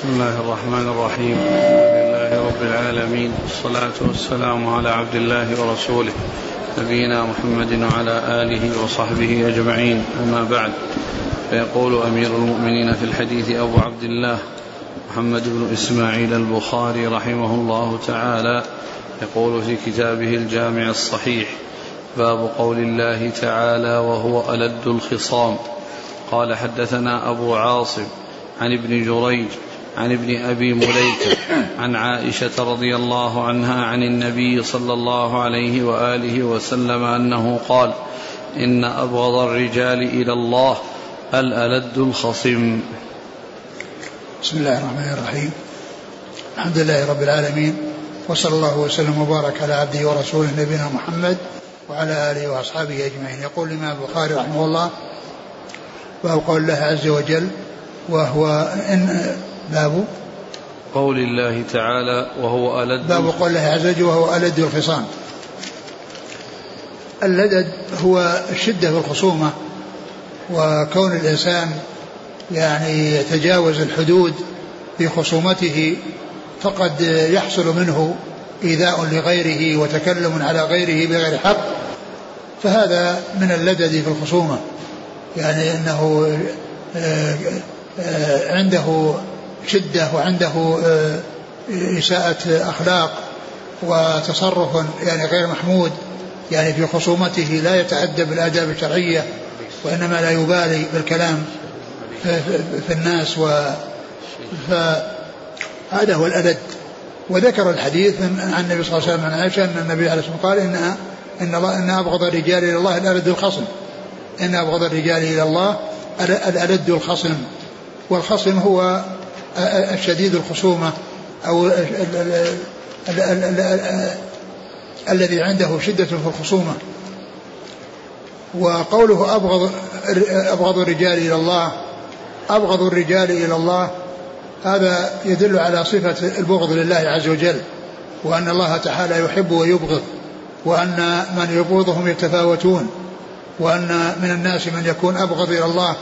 بسم الله الرحمن الرحيم. الحمد لله رب العالمين. والصلاة والسلام على عبد الله ورسوله نبينا محمد وعلى آله وصحبه أجمعين. أما بعد فيقول أمير المؤمنين في الحديث أبو عبد الله محمد بن إسماعيل البخاري رحمه الله تعالى يقول في كتابه الجامع الصحيح باب قول الله تعالى وهو ألد الخصام. قال حدثنا أبو عاصم عن ابن جريج عن ابن أبي مليكة عن عائشة رضي الله عنها عن النبي صلى الله عليه وآله وسلم أنه قال إن أبغض الرجال إلى الله الالد الخصم. بسم الله الرحمن الرحيم. الحمد لله رب العالمين وصلى الله وسلم وبارك على عبده ورسوله نبينا محمد وعلى آله وأصحابه أجمعين. يقول الإمام البخاري رحمه الله باب قول الله عز وجل وهو إن باب قول الله تعالى وهو ألد باب قول الله عز وجل وهو ألد الخصام. اللدد هو الشدة في الخصومة وكون الإنسان يعني يتجاوز الحدود في خصومته فقد يحصل منه إيذاء لغيره وتكلم على غيره بغير حق. فهذا من اللدد في الخصومة. يعني أنه آه، آه، عنده شدة وعنده آه، إساءة أخلاق وتصرف يعني غير محمود يعني في خصومته لا يتأدب بالآداب الشرعية وإنما لا يبالي بالكلام في الناس و فهذا هو الألد وذكر الحديث عن النبي صلى الله عليه وسلم عن عائشة أن النبي عليه الصلاة والسلام قال إن إن إن أبغض الرجال إلى الله الألد الخصم. إن أبغض الرجال إلى الله الألد الخصم. والخصم هو الشديد الخصومة أو الذي عنده شدة في الخصومة. وقوله أبغض أبغض الرجال إلى الله أبغض الرجال إلى الله هذا يدل على صفة البغض لله عز وجل وأن الله تعالى يحب ويبغض وأن من يبغضهم يتفاوتون وأن من الناس من يكون أبغض إلى الله.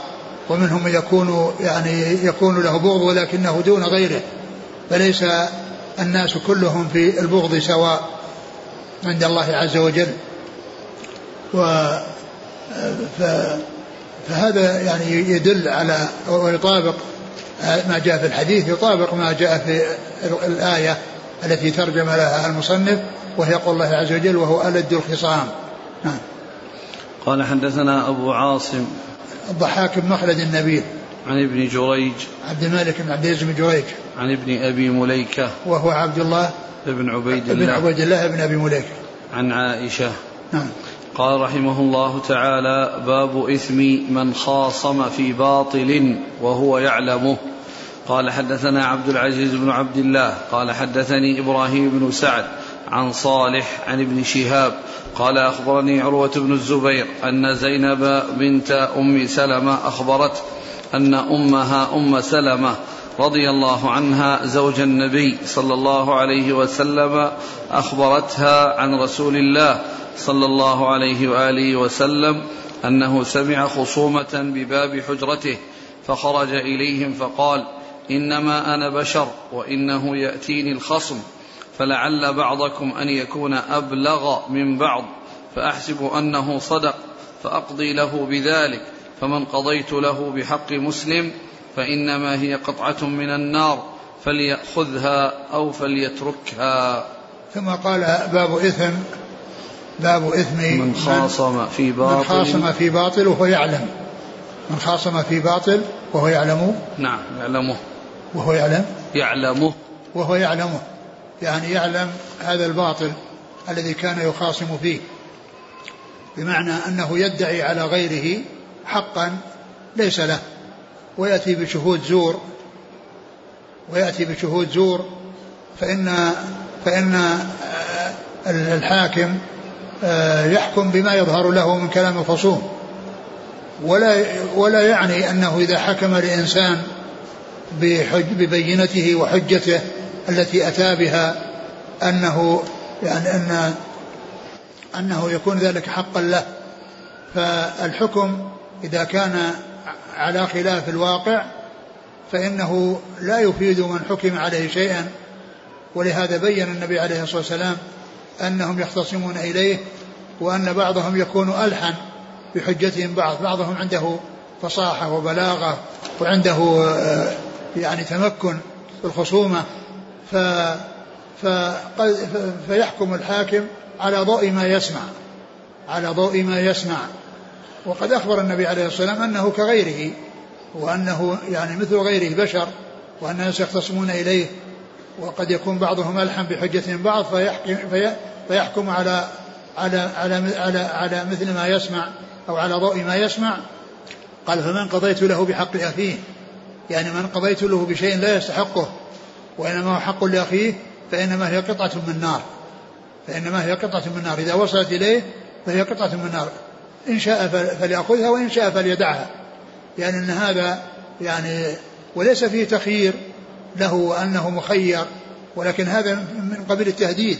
ومنهم من يكون يعني يكون له بغض ولكنه دون غيره فليس الناس كلهم في البغض سواء عند الله عز وجل. و فهذا يعني يدل على ويطابق ما جاء في الحديث يطابق ما جاء في الآية التي ترجم لها المصنف وهي قول الله عز وجل وهو ألد الخصام. نعم. قال حدثنا أبو عاصم الضحاك بن مخلد النبيل. عن ابن جريج. عبد الملك بن عبد العزيز بن جريج. عن ابن أبي مليكة. وهو عبد الله. بن عبيد الله. بن عبيد الله بن أبي مليكه عن عائشة. نعم. قال رحمه الله تعالى باب إثم من خاصم في باطل وهو يعلمه. قال حدثنا عبد العزيز بن عبد الله. قال حدثني إبراهيم بن سعد. عن صالح عن ابن شهاب قال أخبرني عروة بن الزبير أن زينب بنت أم سلمة أخبرت أن أمها أم سلمة رضي الله عنها زوج النبي صلى الله عليه وسلم أخبرتها عن رسول الله صلى الله عليه وآله وسلم أنه سمع خصومة بباب حجرته فخرج إليهم فقال إنما أنا بشر وإنه يأتيني الخصم فلعل بعضكم أن يكون أبلغ من بعض فأحسب أنه صدق فأقضي له بذلك فمن قضيت له بحق مسلم فإنما هي قطعة من النار فليأخذها أو فليتركها. ثم قال باب إثم باب إثم من خاصم في باطل. من خاصم في باطل وهو يعلم. من خاصم في باطل وهو يعلم. نعم يعلمه. وهو يعلم. يعلمه. وهو يعلمه. يعني يعلم هذا الباطل الذي كان يخاصم فيه بمعنى أنه يدعي على غيره حقا ليس له ويأتي بشهود زور ويأتي بشهود زور فإن فإن الحاكم يحكم بما يظهر له من كلام الخصوم ولا ولا يعني أنه إذا حكم لانسان ببينته وحجته التي أتى بها أنه يعني أن أنه يكون ذلك حقا له. فالحكم إذا كان على خلاف الواقع فإنه لا يفيد من حكم عليه شيئا. ولهذا بين النبي عليه الصلاة والسلام أنهم يختصمون إليه وأن بعضهم يكون ألحن بحجتهم بعض. بعضهم عنده فصاحة وبلاغة وعنده آه، يعني تمكن في الخصومة. ف فيحكم الحاكم على ضوء ما يسمع على ضوء ما يسمع. وقد أخبر النبي عليه الصلاة والسلام أنه كغيره وأنه يعني مثل غيره بشر وأن الناس يختصمون إليه وقد يكون بعضهم ألحن بحجة بعض فيحكم, فيحكم على على على على على مثل ما يسمع أو على ضوء ما يسمع. قال فمن قضيت له بحق أخيه؟ يعني من قضيت له بشيء لا يستحقه. وإنما هو حق لأخيه فإنما هي قطعة من نار. فإنما هي قطعة من نار. إذا وصلت إليه فهي قطعة من نار. إن شاء فليأخذها وإن شاء فليدعها. يعني أن هذا يعني وليس فيه تخيير له أنه مخير ولكن هذا من قبيل التهديد.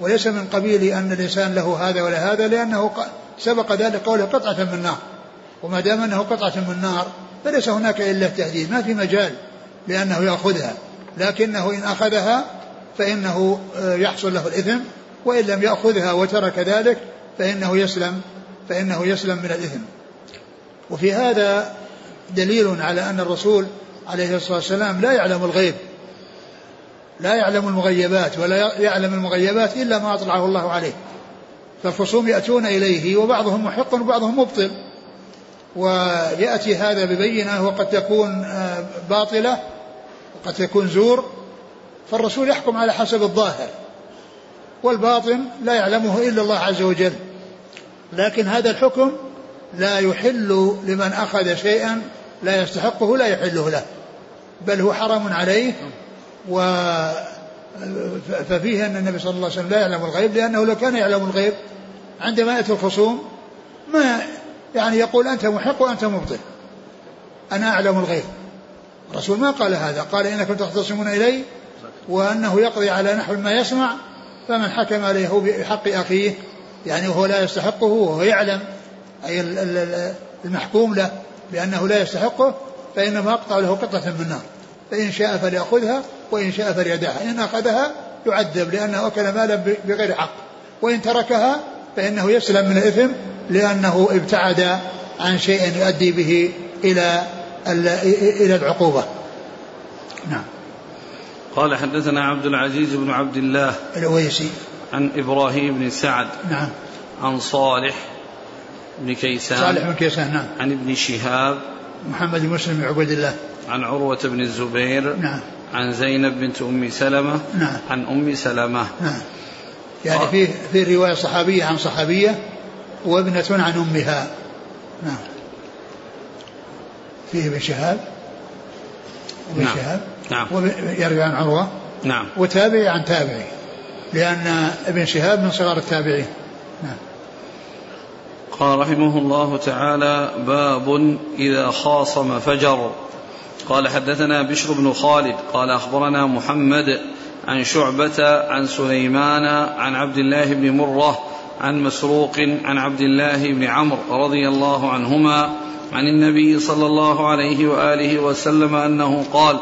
وليس من قبيل أن الإنسان له هذا ولا هذا لأنه سبق ذلك قوله قطعة من نار. وما دام أنه قطعة من نار فليس هناك إلا التهديد. ما في مجال لأنه يأخذها. لكنه إن أخذها فإنه آه، يحصل له الإثم وإن لم يأخذها وترك ذلك فإنه يسلم فإنه يسلم من الإثم. وفي هذا دليل على أن الرسول عليه الصلاة والسلام لا يعلم الغيب لا يعلم المغيبات ولا يعلم المغيبات إلا ما أطلعه الله عليه. فالخصوم يأتون إليه وبعضهم محق وبعضهم مبطل. ويأتي هذا ببينة وقد تكون آه، باطلة وقد تكون زور فالرسول يحكم على حسب الظاهر والباطن لا يعلمه إلا الله عز وجل. لكن هذا الحكم لا يحل لمن أخذ شيئا لا يستحقه لا يحله له بل هو حرام عليه. و ففيه أن النبي صلى الله عليه وسلم لا يعلم الغيب لأنه لو كان يعلم الغيب عندما يأتي الخصوم ما يعني يقول أنت محق وأنت مبطل. أنا أعلم الغيب. الرسول ما قال هذا قال إنكم تختصمون إلي وأنه يقضي على نحو ما يسمع فمن حكم عليه بحق أخيه يعني وهو لا يستحقه وهو يعلم أي المحكوم له بأنه لا يستحقه فإنما أقطع له قطعة من النار. فإن شاء فليأخذها وإن شاء فليدعها. إن أخذها يعذب لأنه أكل مالا بغير حق. وإن تركها فإنه يسلم من الإثم لأنه ابتعد عن شيء يؤدي به إلى إلى العقوبة. نعم. قال حدثنا عبد العزيز بن عبد الله الأويسي. عن إبراهيم بن سعد نعم. عن صالح بن كيسان صالح بن كيسان نعم. عن ابن شهاب محمد بن مسلم بن عبيد الله. عن عروة بن الزبير نعم. عن زينب بنت أم سلمة نعم. عن أم سلمة. نعم. يعني فيه في رواية صحابية عن صحابية وابنة عن أمها. نعم. فيه ابن شهاب ابن نعم. شهاب نعم. يروي عن عروة نعم. وتابعي عن تابعي لأن ابن شهاب من صغار التابعين. نعم. قال رحمه الله تعالى باب إذا خاصم فجر. قال حدثنا بشر بن خالد قال أخبرنا محمد عن شعبة عن سليمان عن عبد الله بن مرة عن مسروق عن عبد الله بن عمرو رضي الله عنهما عن النبي صلى الله عليه وآله وسلم أنه قال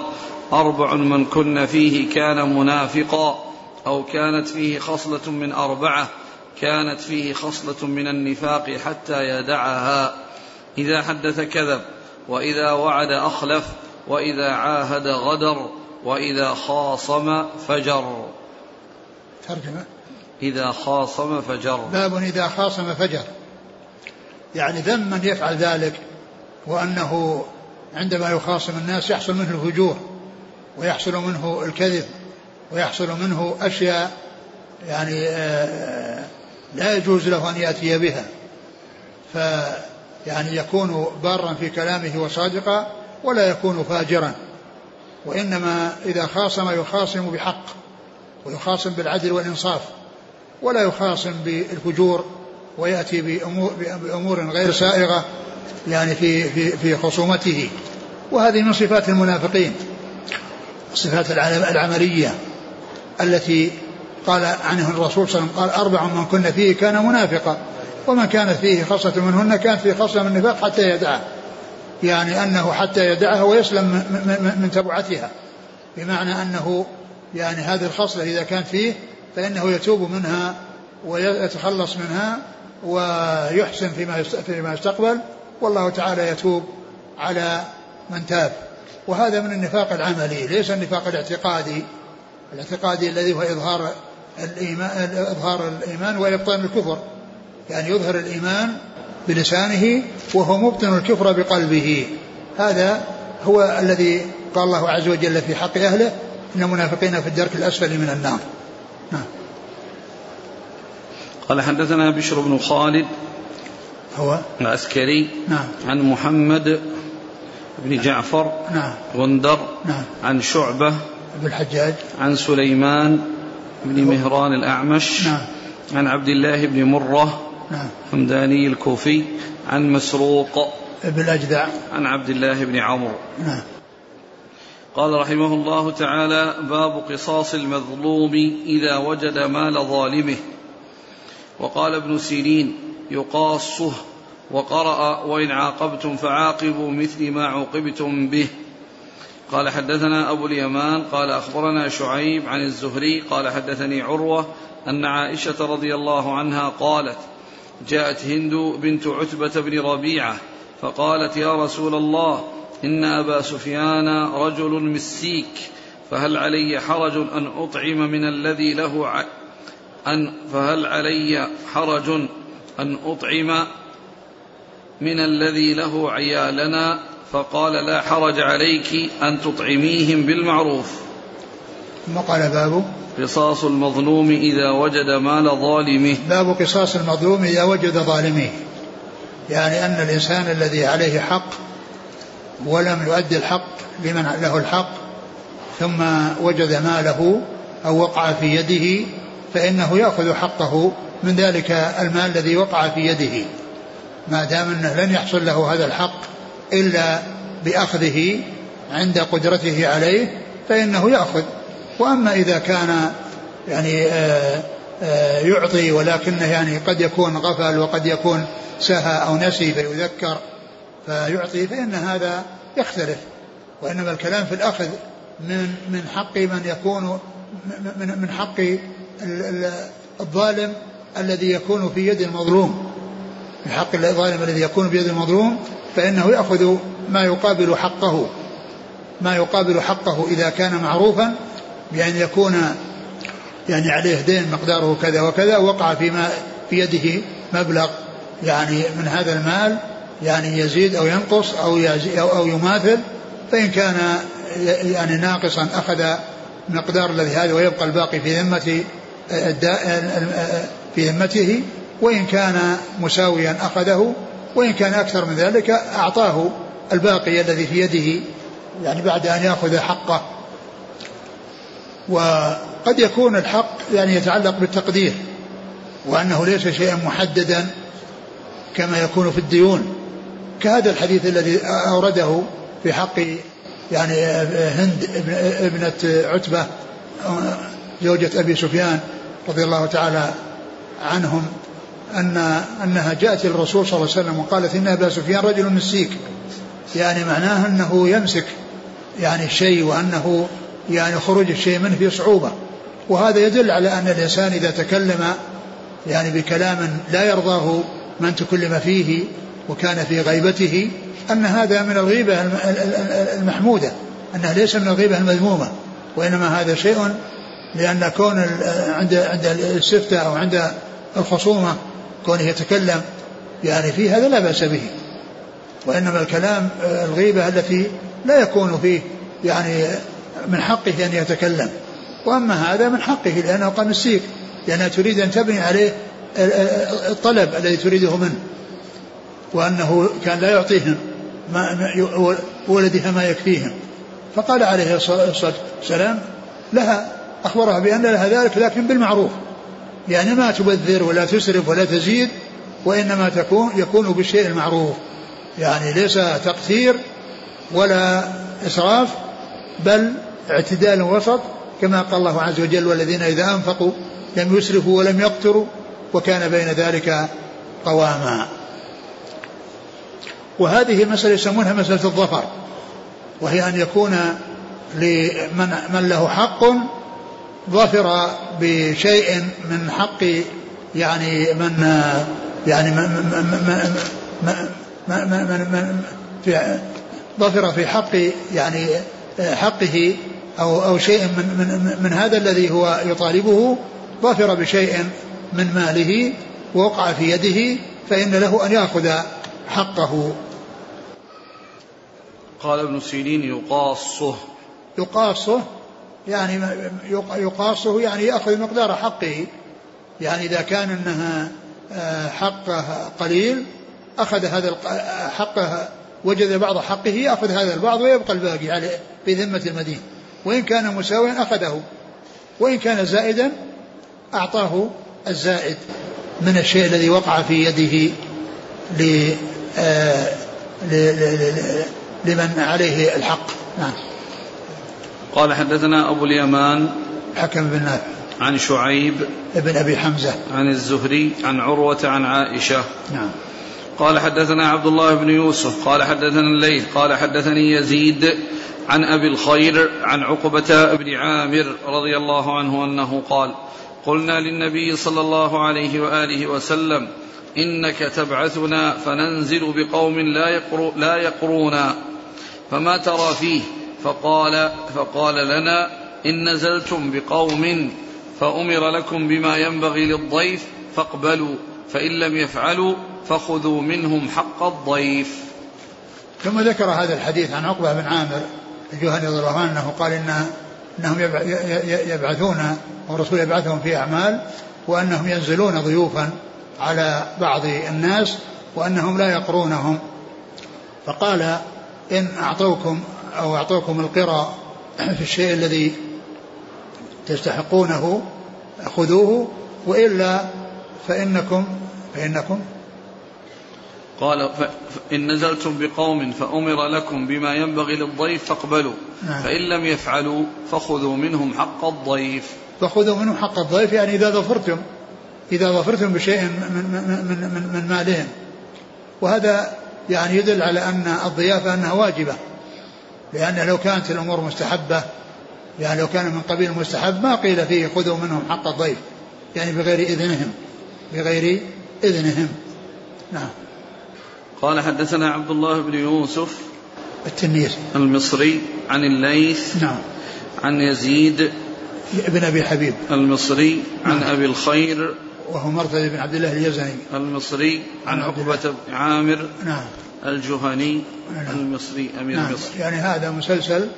أربع من كن فيه كان منافقا أو كانت فيه خصلة من أربعة كانت فيه خصلة من النفاق حتى يدعها. إذا حدث كذب وإذا وعد أخلف وإذا عاهد غدر وإذا خاصم فجر. ترجمة؟ إذا خاصم فجر. باب إذا خاصم فجر. يعني ذم من يفعل ذلك وأنه عندما يخاصم الناس يحصل منه الفجور ويحصل منه الكذب ويحصل منه أشياء يعني آه، لا يجوز له أن يأتي بها. فيعني يكون بارا في كلامه وصادقا ولا يكون فاجرا. وإنما إذا خاصم يخاصم بحق ويخاصم بالعدل والإنصاف ولا يخاصم بالفجور ويأتي بأمور, بأمور غير سائغة. يعني في, في, في خصومته. وهذه من صفات المنافقين. الصفات العملية التي قال عنه الرسول صلى الله عليه وسلم قال أربع من كن فيه كان منافقا. ومن كانت فيه خصلة منهن كانت فيه خصلة من النفاق حتى يدعه. يعني أنه حتى يدعها ويسلم من تبعتها. بمعنى أنه يعني هذه الخصلة إذا كانت فيه فإنه يتوب منها ويتخلص منها ويحسن فيما فيما يستقبل. والله تعالى يتوب على من تاب. وهذا من النفاق العملي ليس النفاق الاعتقادي. الاعتقادي الذي هو إظهار الإيمان إظهار الإيمان وإبطان الكفر. يعني يظهر الإيمان بلسانه وهو مبطن الكفر بقلبه. هذا هو الذي قال الله عز وجل في حق أهله إن المنافقين في الدرك الأسفل من النار. نعم. قال حدثنا بشر بن خالد هو؟ العسكري نعم. عن محمد بن جعفر نعم. غندر نعم. عن شعبة بن الحجاج. عن سليمان بن مهران الأعمش نعم. عن عبد الله بن مرة نعم. حمداني الكوفي عن مسروق بن الأجدع. عن عبد الله بن عمرو. نعم. قال رحمه الله تعالى باب قصاص المظلوم إذا وجد مال ظالمه. وقال ابن سيرين يقاصه وقرأ وإن عاقبتم فعاقبوا مثل ما عوقبتم به. قال حدثنا أبو اليمان قال أخبرنا شعيب عن الزهري قال حدثني عروة أن عائشة رضي الله عنها قالت جاءت هند بنت عتبة بن ربيعة فقالت يا رسول الله إن أبا سفيان رجل مسيك فهل علي حرج أن أطعم من الذي له ع... أن فهل علي حرج أن أطعم من الذي له عيالنا فقال لا حرج عليك أن تطعميهم بالمعروف. ثم قال باب. قصاص المظلوم إذا وجد مال ظالمه. باب قصاص المظلوم إذا وجد ظالميه يعني أن الإنسان الذي عليه حق ولم يؤدي الحق لمن له الحق ثم وجد ماله أو وقع في يده فإنه يأخذ حقه. من ذلك المال الذي وقع في يده. ما دام أنه لن يحصل له هذا الحق إلا بأخذه عند قدرته عليه فإنه يأخذ. وأما إذا كان يعني آآ آآ يعطي ولكنه يعني قد يكون غفل وقد يكون سهى أو نسي فيذكر فيعطي فإن هذا يختلف. وإنما الكلام في الأخذ من من حق من يكون من حق الظالم الذي يكون في يد المظلوم من حق الظالم الذي يكون في يد المظلوم فإنه يأخذ ما يقابل حقه ما يقابل حقه إذا كان معروفا بأن يكون يعني عليه دين مقداره كذا وكذا وقع فيما في يده مبلغ يعني من هذا المال يعني يزيد أو ينقص أو أو, أو يماثل فإن كان يعني ناقصا أخذ مقدار الذي هذا ويبقى الباقي في ذمة في ذمته وإن كان مساويا أخذه وإن كان أكثر من ذلك أعطاه الباقي الذي في يده يعني بعد أن يأخذ حقه. وقد يكون الحق يعني يتعلق بالتقدير وأنه ليس شيئا محددا كما يكون في الديون. كهذا الحديث الذي أورده في حق يعني هند ابنة عتبة زوجة أبي سفيان رضي الله تعالى عنهم أن أنها جاءت الرسول صلى الله عليه وسلم وقالت إن أبا سفيان رجل مسيك يعني معناه أنه يمسك يعني الشيء وأنه يعني خروج الشيء منه في صعوبة وهذا يدل على أن الإنسان إذا تكلم يعني بكلام لا يرضاه من تكلم فيه وكان في غيبته أن هذا من الغيبة المحمودة أنها ليس من الغيبة المذمومة وإنما هذا شيء لأن كون عند عند السفتة أو عند الخصومة كونه يتكلم يعني فيه هذا لا بأس به. وإنما الكلام الغيبة التي لا يكون فيه يعني من حقه أن يتكلم. وأما هذا من حقه لأنه قد مسيك لأنها تريد أن تبني عليه الطلب الذي تريده منه. وأنه كان لا يعطيهم ما ولدها ما يكفيهم. فقال عليه الصلاة والسلام لها أخبرها بأن لها ذلك لكن بالمعروف. يعني ما تبذر ولا تسرف ولا تزيد وإنما تكون يكون بالشيء المعروف. يعني ليس تقصير ولا إسراف بل اعتدال وسط كما قال الله عز وجل والذين إذا أنفقوا لم يسرفوا ولم يقتروا وكان بين ذلك قواما. وهذه مسألة يسمونها مسألة الظفر وهي أن يكون لمن من له حق ظفر بشيء من حق يعني من يعني من من من من من من في ظفر في حق يعني حقه أو أو شيء من من من هذا الذي هو يطالبه ظفر بشيء من ماله ووقع في يده فإن له أن يأخذ حقه قال ابن سيرين يقاصه يقاصه يعني يقاصه يعني يأخذ مقدار حقه. يعني إذا كان أنها آه، حقه قليل أخذ هذا حقه وجد بعض حقه يأخذ هذا البعض ويبقى الباقي عليه في ذمة المدين. وإن كان مساويا أخذه. وإن كان زائدا أعطاه الزائد من الشيء الذي وقع في يده آه، لمن عليه الحق. نعم. قال حدثنا أبو اليمان حكم بن نافع. عن شعيب ابن أبي حمزة. عن الزهري عن عروة عن عائشة. نعم. قال حدثنا عبد الله بن يوسف قال حدثنا الليل قال حدثني يزيد عن أبي الخير عن عقبة بن عامر رضي الله عنه أنه قال قلنا للنبي صلى الله عليه وآله وسلم إنك تبعثنا فننزل بقوم لا, يقر لا يقرونا فما ترى فيه؟ فقال فقال لنا إن نزلتم بقوم فأمر لكم بما ينبغي للضيف فاقبلوا فإن لم يفعلوا فخذوا منهم حق الضيف. ثم ذكر هذا الحديث عن عقبة بن عامر الجهني رضي الله عنه قال إن إنهم يبعثون والرسول يبعثهم في أعمال وأنهم ينزلون ضيوفا على بعض الناس وأنهم لا يقرونهم. فقال إن أعطوكم أو أعطوكم القرى في الشيء الذي تستحقونه خذوه وإلا فإنكم فإنكم. قال فإن نزلتم بقوم فأمر لكم بما ينبغي للضيف فاقبلوا. نعم. فإن لم يفعلوا فخذوا منهم حق الضيف. فخذوا منهم حق الضيف يعني إذا ظفرتم إذا ظفرتم بشيء من, من, من, من, من مالهم. وهذا يعني يدل على أن الضيافة أنها واجبة. لأن لو كانت الأمور مستحبة يعني لو كان من قبيل المستحب ما قيل فيه خذوا منهم حق الضيف يعني بغير إذنهم بغير إذنهم. نعم. قال حدثنا عبد الله بن يوسف التنيس. المصري عن الليث نعم. عن يزيد ابن أبي حبيب. المصري عن نعم. أبي الخير وهو مرتد بن عبد الله اليزني. المصري عن عقبة بن عامر نعم. الجهني نعم. المصري أمير نعم. مصر يعني هذا مسلسل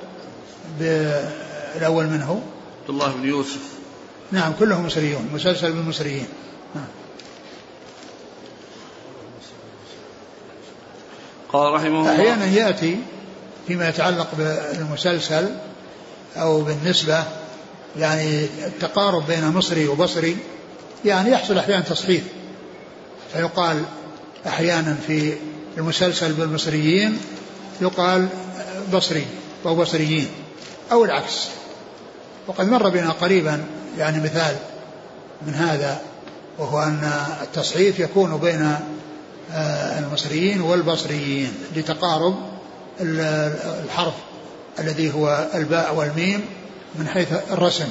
بالاول منه عبد الله بن يوسف نعم كلهم مصريون مسلسل بالمصريين نعم. قال رحمه الله أحيانا يأتي فيما يتعلق بالمسلسل أو بالنسبة يعني التقارب بين مصري وبصري يعني يحصل أحيانا تصحيف فيقال أحيانا في المسلسل بالمصريين يقال بصري أو بصريين أو العكس وقد مر بنا قريبا يعني مثال من هذا وهو أن التصحيف يكون بين آه، المصريين والبصريين لتقارب الحرف الذي هو الباء والميم من حيث الرسم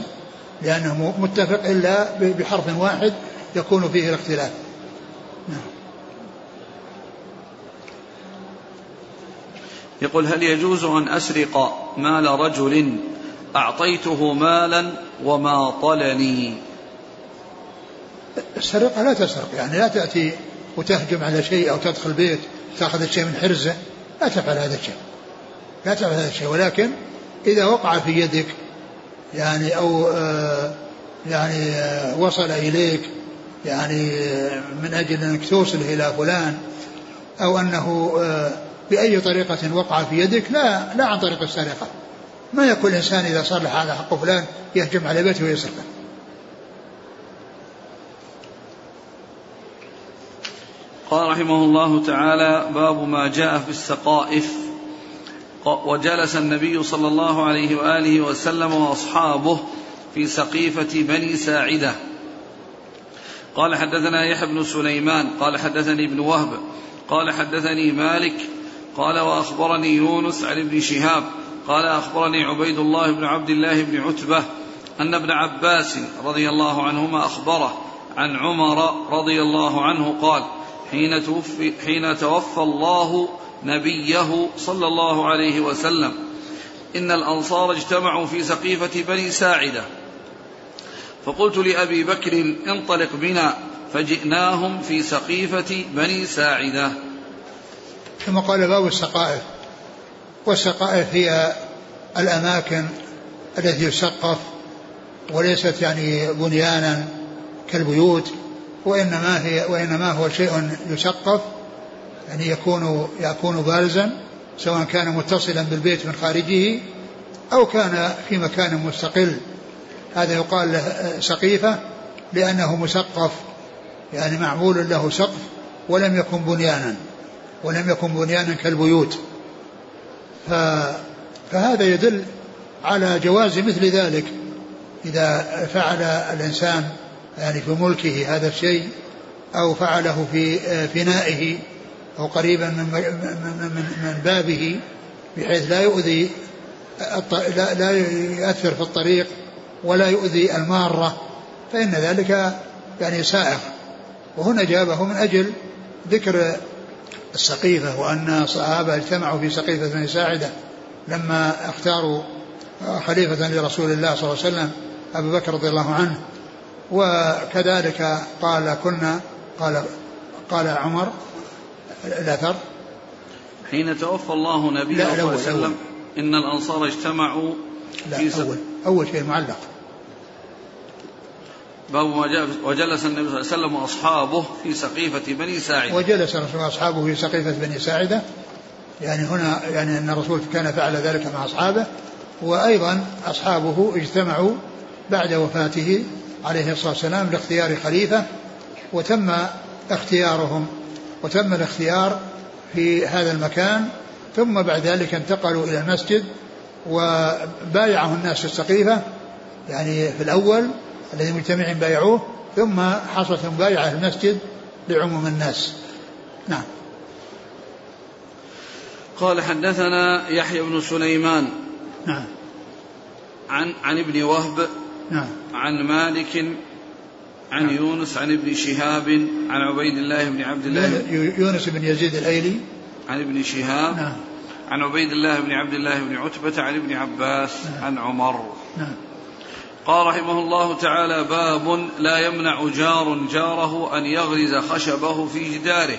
لأنه متفق إلا بحرف واحد يكون فيه الاختلاف نعم. يقول هل يجوز أن أسرق مال رجل أعطيته مالا وما طلني؟ السرقة لا تسرق يعني لا تأتي وتهجم على شيء أو تدخل بيت تأخذ الشيء من حرزه لا تفعل هذا الشيء. لا تفعل هذا الشيء ولكن إذا وقع في يدك يعني أو آه يعني آه وصل إليك يعني آه من أجل أنك توصله إلى فلان أو أنه بأي طريقة وقع في يدك لا لا عن طريق السرقة. ما يكون الإنسان إذا صلح هذا حق فلان يهجم على بيته ويسرقه. قال رحمه الله تعالى باب ما جاء في السقائف. وجلس النبي صلى الله عليه وآله وسلم وأصحابه في سقيفة بني ساعدة. قال حدثنا يحيى بن سليمان قال حدثني ابن وهب قال حدثني مالك قال وأخبرني يونس عن ابن شهاب قال أخبرني عبيد الله بن عبد الله بن عتبة أن ابن عباس رضي الله عنهما أخبره عن عمر رضي الله عنه قال حين توفي, حين توفى الله نبيه صلى الله عليه وسلم إن الأنصار اجتمعوا في سقيفة بني ساعدة. فقلت لأبي بكر انطلق بنا فجئناهم في سقيفة بني ساعدة. ثم قال باب السقائف. والسقائف هي الأماكن التي يسقف وليست يعني بنيانا كالبيوت وإنما هي وإنما هو شيء يسقف يعني يكون يكون بارزا سواء كان متصلا بالبيت من خارجه أو كان في مكان مستقل. هذا يقال له سقيفة لأنه مسقف يعني معمول له سقف ولم يكن بنيانا. ولم يكن بنيانا كالبيوت. فهذا يدل على جواز مثل ذلك. إذا فعل الإنسان يعني في ملكه هذا الشيء أو فعله في فنائه أو قريبا من, من, من بابه بحيث لا يؤذي لا, لا يؤثر في الطريق ولا يؤذي المارة فإن ذلك يعني سائغ. وهنا جابه من أجل ذكر السقيفة وأن الصحابة اجتمعوا في سقيفة بن ساعدة لما اختاروا خليفة لرسول الله صلى الله عليه وسلم أبو بكر رضي الله عنه. وكذلك قال كنا قال قال عمر الأثر. حين توفى الله نبيه صلى الله عليه وسلم إن الأنصار اجتمعوا لا في أول أول شيء معلق. باب وجلس النبي صلى الله عليه وسلم وأصحابه في سقيفة بني ساعدة. وجلس الرسول واصحابه في سقيفة بني ساعدة. يعني هنا يعني أن الرسول كان فعل ذلك مع أصحابه. وأيضا أصحابه اجتمعوا بعد وفاته عليه الصلاة والسلام لاختيار خليفة. وتم اختيارهم. وتم الاختيار في هذا المكان. ثم بعد ذلك انتقلوا إلى المسجد وبايعه الناس في السقيفة. يعني في الأول الذي مجتمعين بايعوه ثم حصلت مبايعة في المسجد لعموم الناس. نعم. قال حدثنا يحيى بن سليمان نعم. عن عن ابن وهب نعم. عن مالك عن نعم. يونس عن ابن شهاب عن عبيد الله بن عبد الله. يونس بن يزيد الأيلي. عن ابن شهاب. نعم. عن عبيد الله بن عبد الله بن عتبة عن ابن عباس نعم. عن عمر. نعم. قال رحمه الله تعالى باب لا يمنع جار جاره أن يغرز خشبه في جداره.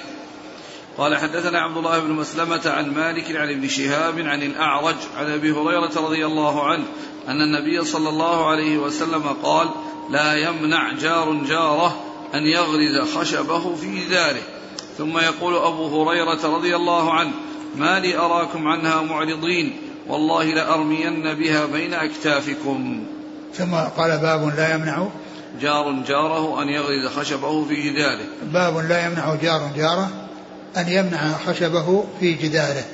قال حدثنا عبد الله بن مسلمة عن مالك عن ابن شهاب عن الأعرج عن أبي هريرة رضي الله عنه أن النبي صلى الله عليه وسلم قال لا يمنع جار جاره أن يغرز خشبه في جداره. ثم يقول أبو هريرة رضي الله عنه ما لي أراكم عنها معرضين والله لأرمين بها بين أكتافكم. ثم قال باب لا يمنع جار جاره أن يغرز خشبه في جداره. باب لا يمنع جار جاره أن يمنع خشبه في جداره.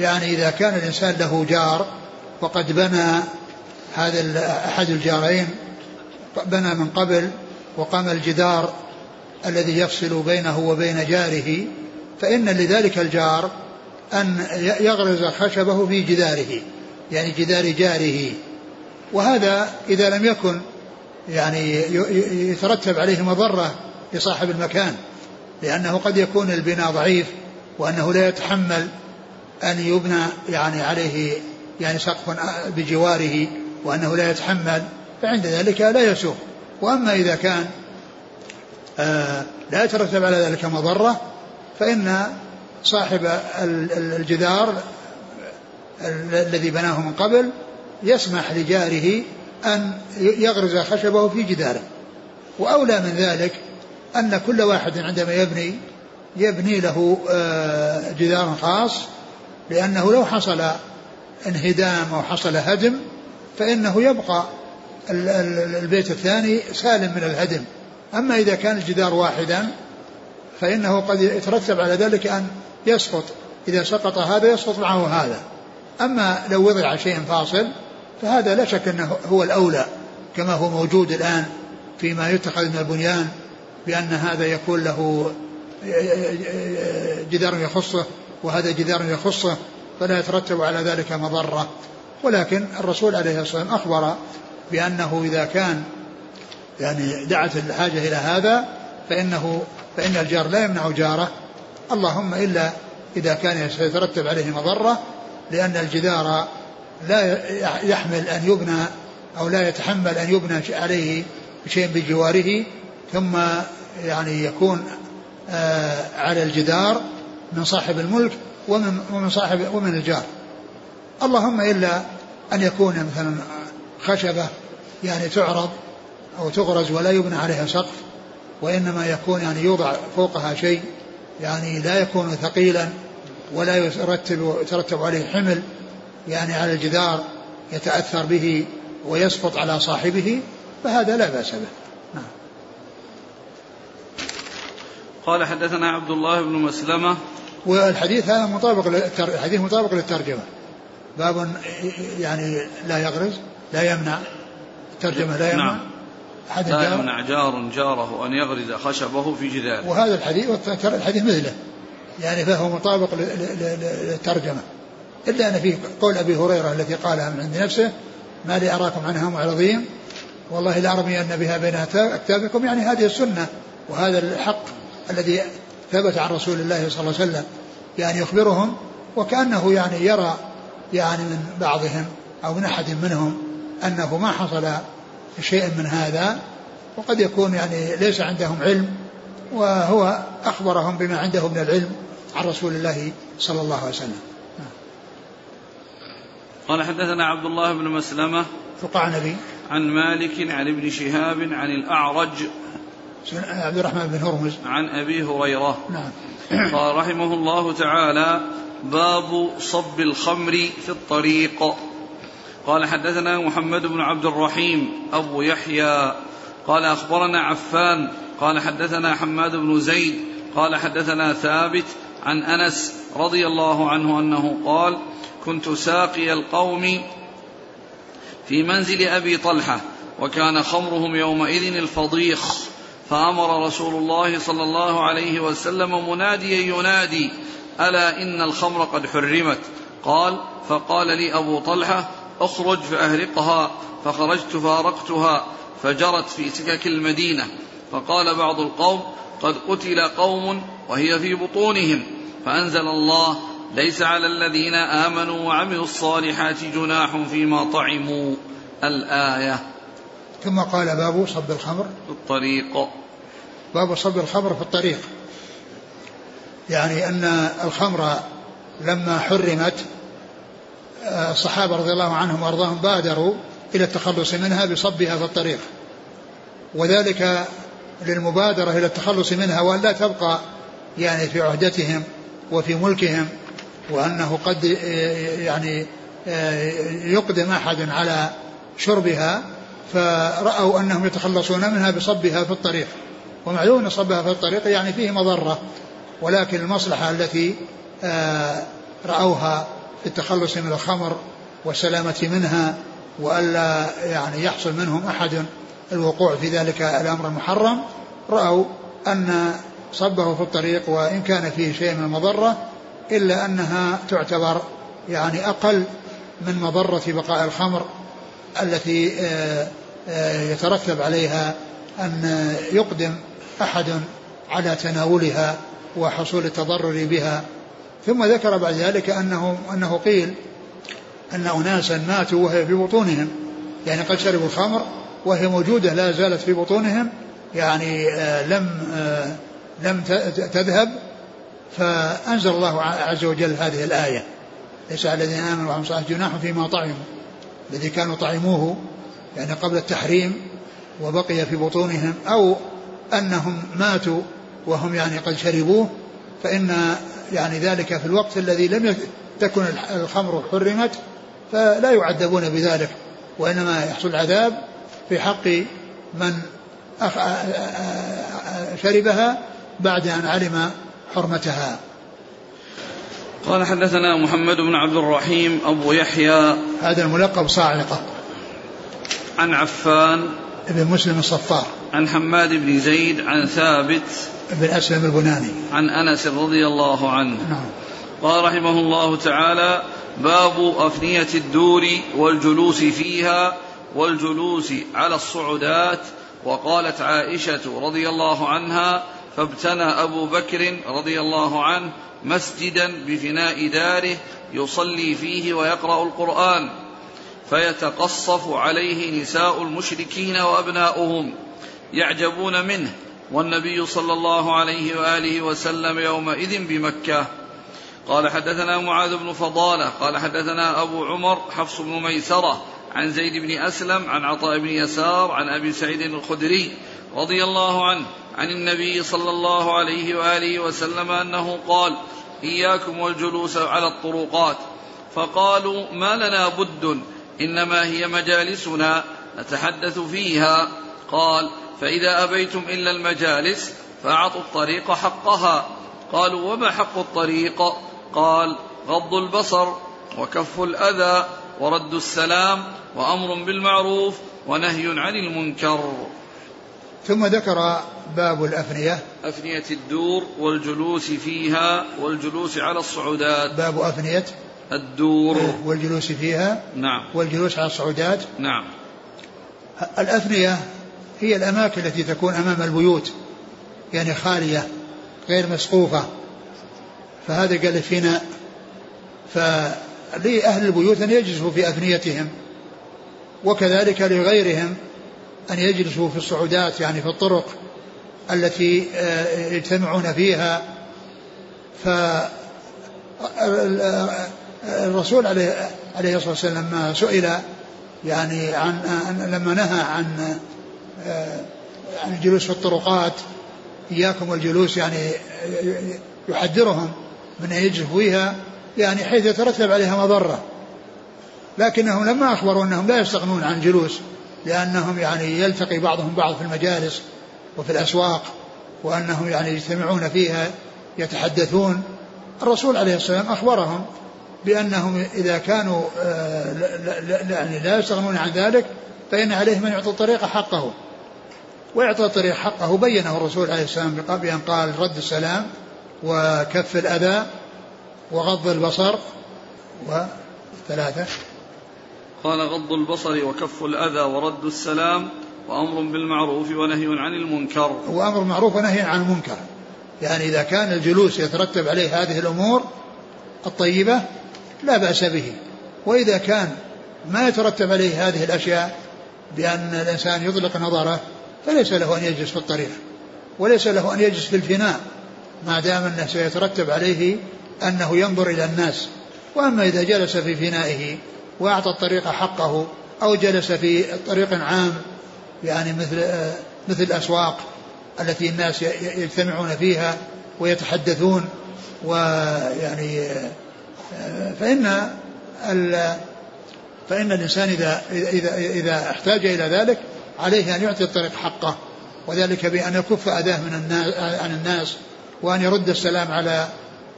يعني إذا كان الإنسان له جار وقد بنى هذا أحد الجارين بنى من قبل وقام الجدار الذي يفصل بينه وبين جاره فإن لذلك الجار أن يغرز خشبه في جداره يعني جدار جاره. وهذا إذا لم يكن يعني يترتب عليه مضرة لصاحب المكان لأنه قد يكون البناء ضعيف وأنه لا يتحمل أن يبنى يعني عليه يعني سقف بجواره وأنه لا يتحمل فعند ذلك لا يسوق. وأما إذا كان آه لا يترتب على ذلك مضرة فإن صاحب الجدار الذي بناه من قبل يسمح لجاره أن يغرز خشبه في جداره. وأولى من ذلك أن كل واحد عندما يبني يبني له آه، جدار خاص لأنه لو حصل انهدام أو حصل هدم فإنه يبقى البيت الثاني سالم من الهدم. أما إذا كان الجدار واحدا فإنه قد يترتب على ذلك أن يسقط. إذا سقط هذا يسقط معه هذا. أما لو وضع شيء فاصل فهذا لا شك أنه هو الأولى كما هو موجود الآن فيما يتخذ من البنيان بأن هذا يكون له جدار يخصه وهذا جدار يخصه فلا يترتب على ذلك مضرة. ولكن الرسول عليه الصلاة والسلام أخبر بأنه إذا كان يعني دعت الحاجة إلى هذا فإنه فإن الجار لا يمنع جاره. اللهم إلا إذا كان سيترتب عليه مضرة لأن الجدار لا يحمل أن يبنى أو لا يتحمل أن يبنى عليه شيء بجواره ثم يعني يكون آه على الجدار من صاحب الملك ومن ومن صاحب ومن الجار. اللهم إلا أن يكون مثلا خشبة يعني تعرض أو تغرز ولا يبنى عليها سقف وإنما يكون يعني يوضع فوقها شيء يعني لا يكون ثقيلا ولا يترتب يترتب عليه حمل. يعني على الجدار يتأثر به ويسقط على صاحبه فهذا لا بأس به. نعم. قال حدثنا عبد الله بن مسلمة. والحديث هذا مطابق الحديث مطابق للترجمة. باب يعني لا يغرز لا يمنع. الترجمة لا يمنع. نعم. أحد لا يمنع جار جاره أن يغرز خشبه في جداره. وهذا الحديث الحديث مثله. يعني فهو مطابق للترجمة. إلا أن فيه قول أبي هريرة التي قالها من عند نفسه ما لي أراكم عنها معرضين والله لأرمين بها بين أكتافكم يعني هذه السنة وهذا الحق الذي ثبت عن رسول الله صلى الله عليه وسلم يعني يخبرهم وكأنه يعني يرى يعني من بعضهم أو من أحد منهم أنه ما حصل شيء من هذا وقد يكون يعني ليس عندهم علم وهو أخبرهم بما عنده من العلم عن رسول الله صلى الله عليه وسلم. قال حدثنا عبد الله بن مسلمة فقع نبي. عن مالك عن ابن شهاب عن الأعرج عبد الرحمن بن هرمز. عن أبي هريرة. نعم. قال رحمه الله تعالى باب صب الخمر في الطريق. قال حدثنا محمد بن عبد الرحيم أبو يحيى. قال أخبرنا عفان. قال حدثنا حماد بن زيد. قال حدثنا ثابت عن أنس رضي الله عنه أنه قال كنت ساقي القوم في منزل أبي طلحة وكان خمرهم يومئذ الفضيخ. فأمر رسول الله صلى الله عليه وسلم مناديا ينادي ألا إن الخمر قد حرمت؟ قال فقال لي أبو طلحة اخرج فأهرقها. فخرجت فأرقتها فجرت في سكك المدينة. فقال بعض القوم قد قتل قوم وهي في بطونهم. فأنزل الله ليس على الذين آمنوا وعملوا الصالحات جناح فيما طعموا الآية. ثم قال باب صب الخمر. في الطريق. باب صب الخمر في الطريق. يعني أن الخمر لما حرمت الصحابة رضي الله عنهم وأرضاهم بادروا إلى التخلص منها بصبها في الطريق. وذلك للمبادرة إلى التخلص منها وأن لا تبقى يعني في عهدتهم وفي ملكهم وأنه قد يعني يقدم أحد على شربها فرأوا أنهم يتخلصون منها بصبها في الطريق. ومعلوم أن صبها في الطريق يعني فيه مضرة. ولكن المصلحة التي رأوها في التخلص من الخمر والسلامة منها وألا يعني يحصل منهم أحد الوقوع في ذلك الأمر المحرم رأوا أن صبه في الطريق وإن كان فيه شيء من المضرة إلا أنها تعتبر يعني أقل من مضرة بقاء الخمر التي آه، آه، يترتب عليها أن يقدم أحد على تناولها وحصول التضرر بها. ثم ذكر بعد ذلك أنه أنه قيل أن أناسا ماتوا وهي في بطونهم. يعني قد شربوا الخمر وهي موجودة لا زالت في بطونهم. يعني آه لم لم تذهب فأنزل الله عز وجل هذه الآية. ليس على الذين آمنوا وعملوا الصالحات جناح فيما طعموا الذي كانوا طعموه يعني قبل التحريم وبقي في بطونهم أو أنهم ماتوا وهم يعني قد شربوه فإن يعني ذلك في الوقت الذي لم تكن الخمر حرمت فلا يعذبون بذلك وإنما يحصل عذاب في حق من شربها بعد أن علم حرمتها. قال حدثنا محمد بن عبد الرحيم أبو يحيى. هذا الملقب صاعقة. عن عفان. ابن مسلم الصفار. عن حماد بن زيد. عن ثابت. بن أسلم البناني. عن أنس رضي الله عنه. نعم. قال رحمه الله تعالى باب أفنية الدور والجلوس فيها والجلوس على الصعدات. وقالت عائشة رضي الله عنها فابتنى أبو بكر رضي الله عنه مسجدا بفناء داره يصلي فيه ويقرأ القرآن فيتقصف عليه نساء المشركين وأبناؤهم يعجبون منه والنبي صلى الله عليه وآله وسلم يومئذ بمكة. قال حدثنا معاذ بن فضالة قال حدثنا أبو عمر حفص بن ميسرة عن زيد بن أسلم عن عطاء بن يسار عن أبي سعيد الخدري رضي الله عنه عن النبي صلى الله عليه وآله وسلم أنه قال إياكم والجلوس على الطرقات فقالوا ما لنا بد إنما هي مجالسنا نتحدث فيها قال فإذا أبيتم إلا المجالس فأعطوا الطريق حقها قالوا وما حق الطريق؟ قال غض البصر وكف الأذى ورد السلام وأمر بالمعروف ونهي عن المنكر ثم ذكر باب الأفنية. أفنية الدور والجلوس فيها والجلوس على الصعودات. باب أفنية. الدور. والجلوس فيها. نعم. والجلوس على الصعودات. نعم. الأفنية هي الأماكن التي تكون أمام البيوت يعني خالية غير مسقوفة. فهذا قال فينا فلأهل البيوت أن يجلسوا في أفنيتهم وكذلك لغيرهم. أن يجلسوا في الصعودات يعني في الطرق التي آه، يجتمعون فيها. ف الرسول عليه عليه الصلاة والسلام لما سئل يعني عن لما نهى عن آه، عن الجلوس في الطرقات إياكم والجلوس يعني يحذرهم من أن يجلسوا فيها يعني حيث يترتب عليها مضرة. لكنهم لما أخبروا أنهم لا يستغنون عن الجلوس لأنهم يعني يلتقي بعضهم بعض في المجالس وفي الأسواق وأنهم يعني يجتمعون فيها يتحدثون. الرسول عليه الصلاه والسلام أخبرهم بأنهم إذا كانوا آه، يعني لا يستغنون عن ذلك فإن عليهم أن يعطوا الطريق حقه. ويعطى الطريق حقه بينه الرسول عليه السلام بأن قال رد السلام وكف الأذى وغض البصر. وثلاثة قال غض البصر وكف الأذى ورد السلام وأمر بالمعروف ونهي عن المنكر. وأمر بالمعروف ونهي عن المنكر. يعني إذا كان الجلوس يترتب عليه هذه الأمور الطيبة لا بأس به. وإذا كان ما يترتب عليه هذه الأشياء بأن الإنسان يطلق نظره فليس له أن يجلس في الطريق. وليس له أن يجلس في الفناء ما دام أنه سيترتب عليه أنه ينظر إلى الناس. وأما إذا جلس في فنائه وأعطى الطريق حقه أو جلس في طريق عام يعني مثل مثل الأسواق التي الناس يجتمعون فيها ويتحدثون ويعني فإن فإن الإنسان إذا إذا إذا احتاج إلى ذلك عليه أن يعطي الطريق حقه وذلك بأن يكف أذاه من الناس عن الناس وأن يرد السلام على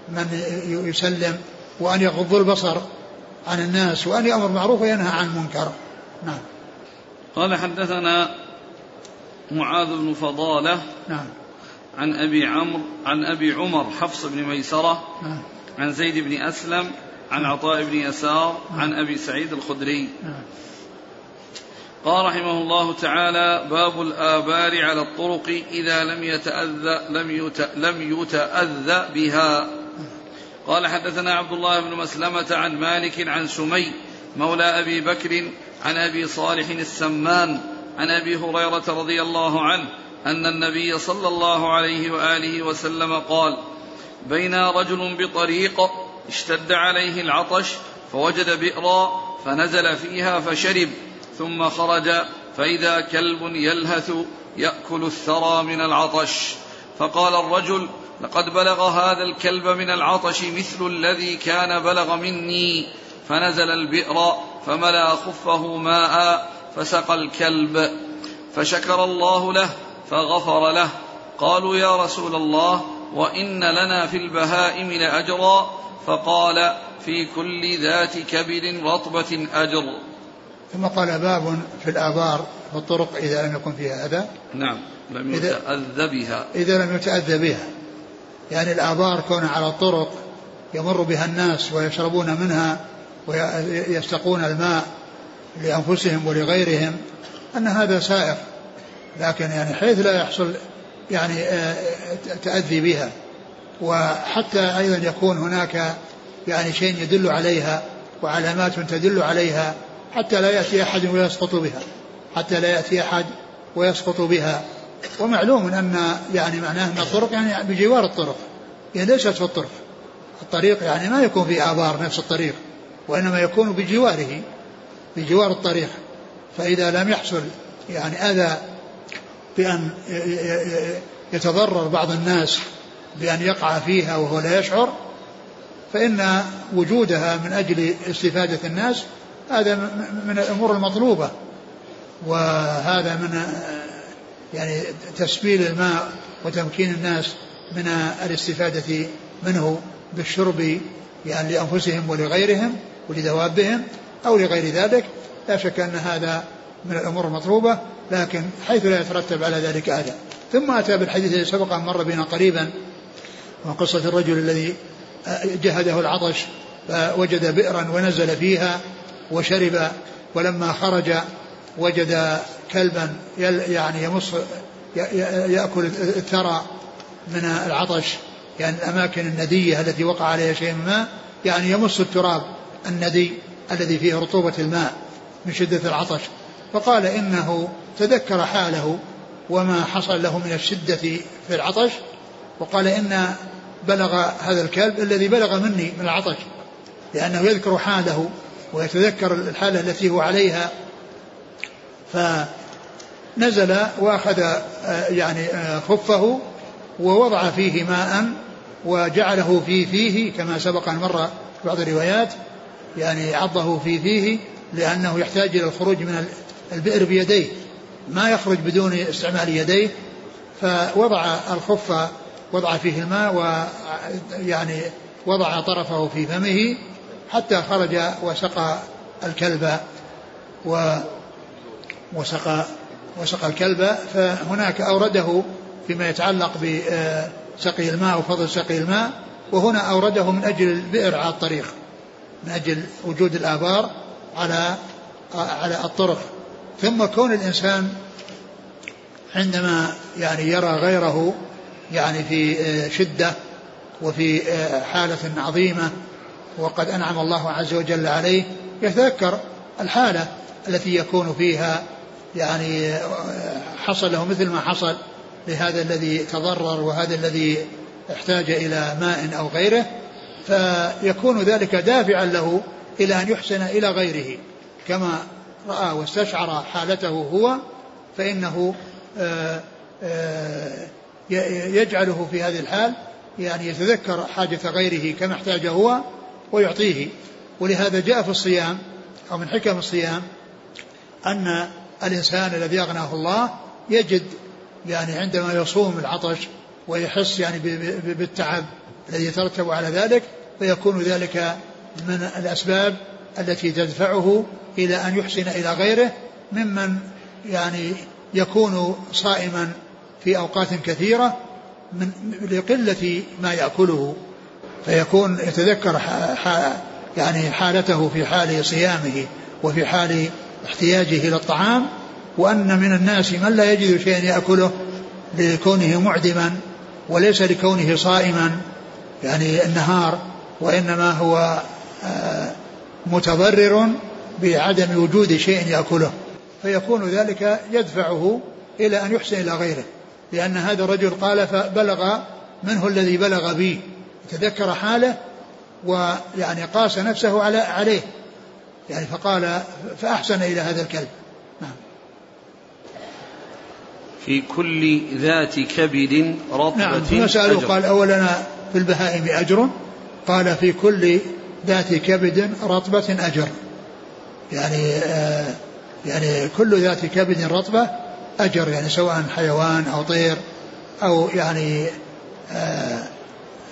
من يسلم وأن يغض البصر عن الناس وأن يأمر معروف وينهى عن المنكر. نعم. قال حدثنا معاذ بن فضالة نعم. عن أبي عمرو عن أبي عمر حفص بن ميسرة نعم. عن زيد بن أسلم عن عطاء بن يسار عن أبي سعيد الخدري. قال رحمه الله تعالى باب الآبار على الطرق إذا لم يتأذى لم يت لم يتأذى بها. قال حدثنا عبد الله بن مسلمة عن مالك عن سمي مولى أبي بكر عن أبي صالح السمان عن أبي هريرة رضي الله عنه أن النبي صلى الله عليه وآله وسلم قال بين رجل بطريق اشتد عليه العطش فوجد بئرا فنزل فيها فشرب ثم خرج فإذا كلب يلهث يأكل الثرى من العطش. فقال الرجل لقد بلغ هذا الكلب من العطش مثل الذي كان بلغ مني فنزل البئر فملا خفه ماء فسقى الكلب فشكر الله له فغفر له. قالوا يا رسول الله وإن لنا في البهائم لأجرا؟ فقال في كل ذات كبد رطبة أجر. ثم قال باب في الآبار في الطرق إذا لم يكن فيها أذى. نعم لم يتأذى بها. إذا لم يتأذى بها. يعني الآبار كون على الطرق يمر بها الناس ويشربون منها ويستقون الماء لأنفسهم ولغيرهم أن هذا سائر لكن يعني حيث لا يحصل يعني آه، تأذي بها. وحتى أيضا يكون هناك يعني شيء يدل عليها وعلامات تدل عليها حتى لا يأتي أحد ويسقط بها حتى لا يأتي أحد ويسقط بها. ومعلوم أن يعني معناه أن الطرق يعني بجوار الطرق. يعني ليست في الطرق. الطريق يعني ما يكون في آبار نفس الطريق وإنما يكون بجواره بجوار الطريق. فإذا لم يحصل يعني أذى بأن يتضرر بعض الناس بأن يقع فيها وهو لا يشعر فإن وجودها من أجل استفادة الناس هذا من الأمور المطلوبة. وهذا من يعني تسبيل الماء وتمكين الناس من الاستفادة منه بالشرب يعني لأنفسهم ولغيرهم ولدوابهم أو لغير ذلك. لا شك أن هذا من الأمور المطلوبة لكن حيث لا يترتب على ذلك أذى ثم أتى بالحديث الذي سبق مر بنا قريبا وقصة الرجل الذي جهده العطش فوجد بئرا ونزل فيها وشرب ولما خرج وجد كلبا يعني يمص يأكل الثرى من العطش يعني الأماكن الندية التي وقع عليها شيء من الماء يعني يمص التراب الندي الذي فيه رطوبة الماء من شدة العطش. فقال إنه تذكر حاله وما حصل له من الشدة في العطش وقال إن بلغ هذا الكلب الذي بلغ مني من العطش لأنه يذكر حاله ويتذكر الحالة التي هو عليها. فنزل وأخذ آه، يعني آه، خفه ووضع فيه ماء وجعله في فيه كما سبق أن مر بعض الروايات يعني عضه في فيه لأنه يحتاج إلى الخروج من البئر بيديه. ما يخرج بدون استعمال يديه. فوضع الخف وضع فيه الماء ويعني وضع طرفه في فمه حتى خرج وسقى الكلب و وسقى وسقى الكلب فهناك أورده فيما يتعلق بسقي الماء وفضل سقي الماء وهنا أورده من أجل البئر على الطريق من أجل وجود الآبار على على الطرق. ثم كون الإنسان عندما يعني يرى غيره يعني في شدة وفي حالة عظيمة وقد أنعم الله عز وجل عليه يتذكر الحالة التي يكون فيها يعني حصل له مثل ما حصل لهذا الذي تضرر وهذا الذي احتاج إلى ماء أو غيره فيكون ذلك دافعا له إلى أن يحسن إلى غيره. كما رأى واستشعر حالته هو فإنه آه، آه، يجعله في هذه الحال يعني يتذكر حاجة غيره كما احتاج هو ويعطيه. ولهذا جاء في الصيام أو من حكم الصيام أن الإنسان الذي أغناه الله يجد يعني عندما يصوم العطش ويحس يعني بالتعب الذي يترتب على ذلك فيكون ذلك من الأسباب التي تدفعه إلى أن يحسن إلى غيره ممن يعني يكون صائما في أوقات كثيرة من لقلة ما يأكله. فيكون يتذكر يعني حالته في حال صيامه وفي حال احتياجه إلى الطعام وأن من الناس من لا يجد شيئا يأكله لكونه معدما وليس لكونه صائما يعني النهار وإنما هو آه، متضرر بعدم وجود شيء يأكله. فيكون ذلك يدفعه إلى أن يحسن إلى غيره لأن هذا الرجل قال فبلغ منه الذي بلغ بي تذكر حاله ويعني قاس نفسه على عليه. يعني فقال فأحسن إلى هذا الكلب. نعم. في كل ذات كبد رطبة نعم ثم سألوا قال أولا في البهائم أجر قال في كل ذات كبد رطبة أجر. يعني آه يعني كل ذات كبد رطبة أجر يعني سواء حيوان أو طير أو يعني آه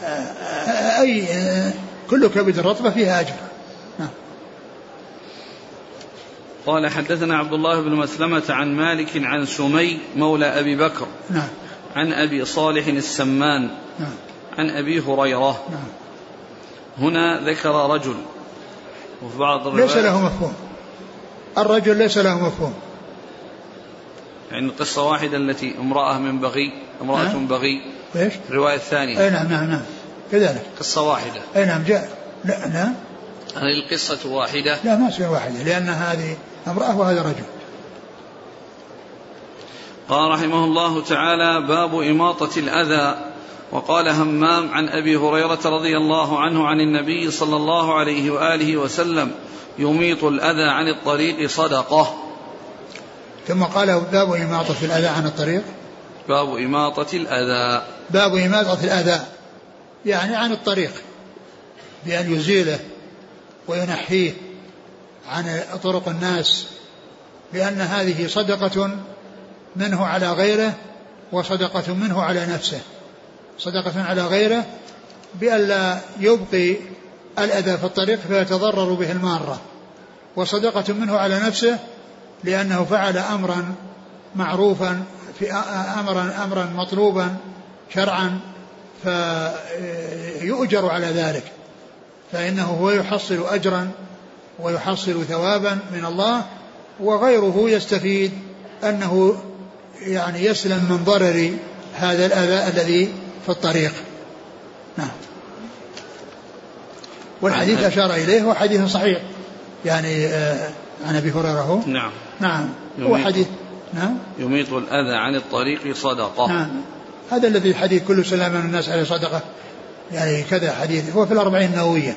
آه أي آه كل كبد رطبة فيها أجر نعم قال حدثنا عبد الله بن مسلمة عن مالك عن سمي مولى أبي بكر. نعم. عن أبي صالح السمان. نعم. عن أبي هريرة. نعم. هنا ذكر رجل. وفي بعض الروايات ليس له مفهوم. الرجل ليس له مفهوم. يعني قصة واحدة التي امرأة من بغي امرأة؟ من بغي. إيش؟ الرواية الثانية. أي نعم نعم نعم. كذلك. قصة واحدة. أي نعم جاء. لا لا هل القصة واحدة. لا ما تصير واحدة لأن هذه امرأة وهذا رجل. قال رحمه الله تعالى باب إماطة الأذى. وقال همام عن أبي هريرة رضي الله عنه عن النبي صلى الله عليه وآله وسلم يميط الأذى عن الطريق صدقة. ثم قال باب إماطة الأذى عن الطريق. باب إماطة الأذى. باب إماطة الأذى يعني عن الطريق بأن يزيله. وينحيه عن طرق الناس لأن هذه صدقة منه على غيره وصدقة منه على نفسه. صدقة على غيره بألا يبقي الأذى في الطريق فيتضرر به المارة. وصدقة منه على نفسه لأنه فعل أمرا معروفا في أمرا أمرا مطلوبا شرعا فيؤجر على ذلك. فإنه هو يحصل أجرا ويحصل ثوابا من الله وغيره يستفيد أنه يعني يسلم من ضرر هذا الأذى الذي في الطريق. نعم. والحديث أشار إليه هو حديث صحيح. يعني آه عن أبي هريرة. هو نعم. نعم. هو حديث. نعم. يميط الأذى عن الطريق صدقة. نعم. هذا الذي حديث كل سلام من الناس عليه صدقة. يعني كذا حديث. هو في الأربعين النووية.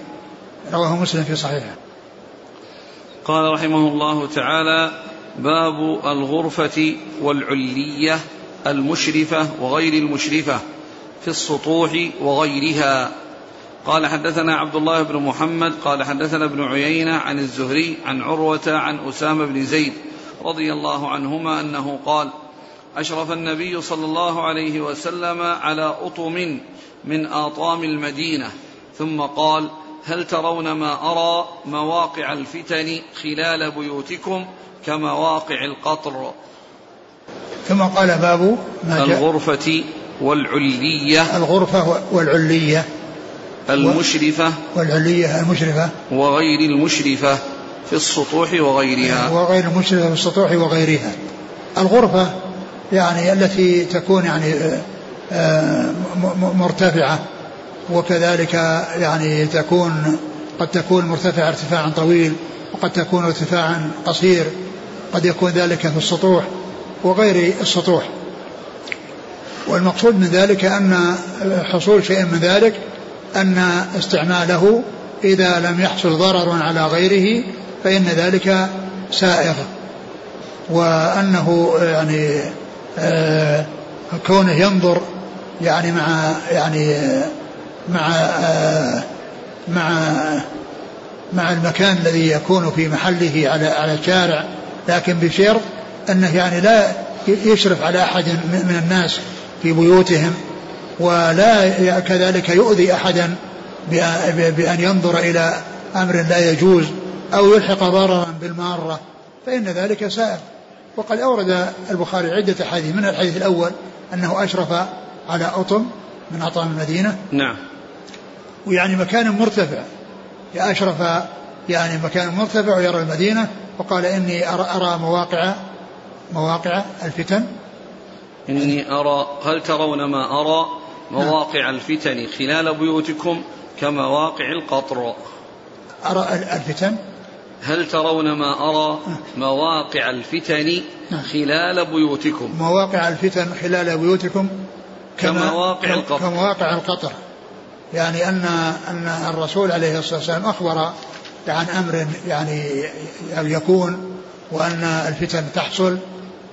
رواه مسلم في صحيحه. قال رحمه الله تعالى باب الغرفة والعلية المشرفة وغير المشرفة في السطوح وغيرها. قال حدثنا عبد الله بن محمد قال حدثنا ابن عيينة عن الزهري عن عروة عن أسامة بن زيد رضي الله عنهما أنه قال أشرف النبي صلى الله عليه وسلم على أطم من آطام المدينة ثم قال هل ترون ما أرى مواقع الفتن خلال بيوتكم كمواقع القطر؟ ثم قال باب ما الغرفة والعلية. الغرفة والعلية. المشرفة. والعلية المشرفة. وغير المشرفة في السطوح وغيرها. وغير المشرفة في السطوح وغيرها. الغرفة يعني التي تكون يعني مرتفعة. وكذلك يعني تكون قد تكون مرتفعة ارتفاعا طويل وقد تكون ارتفاعا قصير. قد يكون ذلك في السطوح وغير السطوح. والمقصود من ذلك أن حصول شيء من ذلك أن استعماله إذا لم يحصل ضرر على غيره فإن ذلك سائغ وأنه يعني آه كونه ينظر يعني مع يعني مع آه مع مع المكان الذي يكون في محله على على الشارع لكن بشرط أنه يعني لا يشرف على أحد من الناس في بيوتهم ولا كذلك يؤذي أحدا بأن ينظر إلى أمر لا يجوز أو يلحق ضررا بالمارة فإن ذلك سائر وقد أورد البخاري عدة أحاديث من الحديث الأول أنه أشرف على أطم من اطعام المدينة. نعم. ويعني مكان مرتفع. أشرف يعني مكان مرتفع ويرى المدينة وقال إني أرى, أرى مواقع مواقع الفتن. إني أرى هل ترون ما أرى مواقع الفتن خلال بيوتكم كمواقع القطر؟ أرى الفتن؟ هل ترون ما أرى مواقع الفتن خلال بيوتكم؟ مواقع الفتن خلال بيوتكم؟ كما كمواقع القطر. كمواقع القطر. يعني أن أن الرسول عليه الصلاة والسلام أخبر عن أمر يعني يكون وأن الفتن تحصل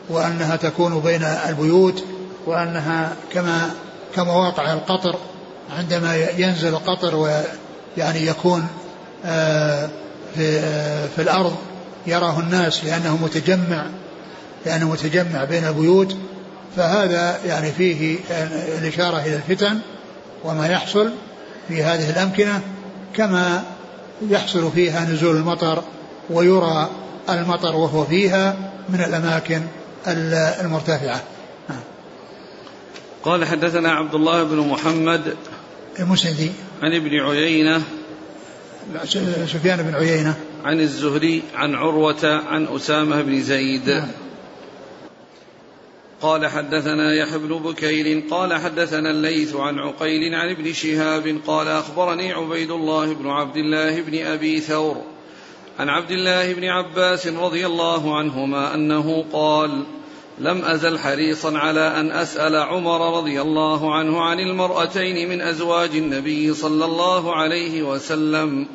وأنها تكون بين البيوت وأنها كما كمواقع القطر عندما ينزل القطر ويعني يكون في في الأرض يراه الناس لأنه متجمع لأنه متجمع بين البيوت فهذا يعني فيه الإشارة إلى الفتن وما يحصل في هذه الأمكنة كما يحصل فيها نزول المطر ويرى المطر وهو فيها من الأماكن المرتفعة. قال حدثنا عبد الله بن محمد المسندي. عن ابن عيينة سفيان بن عيينة عن الزهري عن عروة عن أسامة بن زيد نعم. قال حدثنا يحيى بن بكير قال حدثنا الليث عن عقيل عن ابن شهاب قال أخبرني عبيد الله بن عبد الله بن أبي ثور عن عبد الله بن عباس رضي الله عنهما أنه قال لم أزل حريصا على أن أسأل عمر رضي الله عنه عن المرأتين من أزواج النبي صلى الله عليه وسلم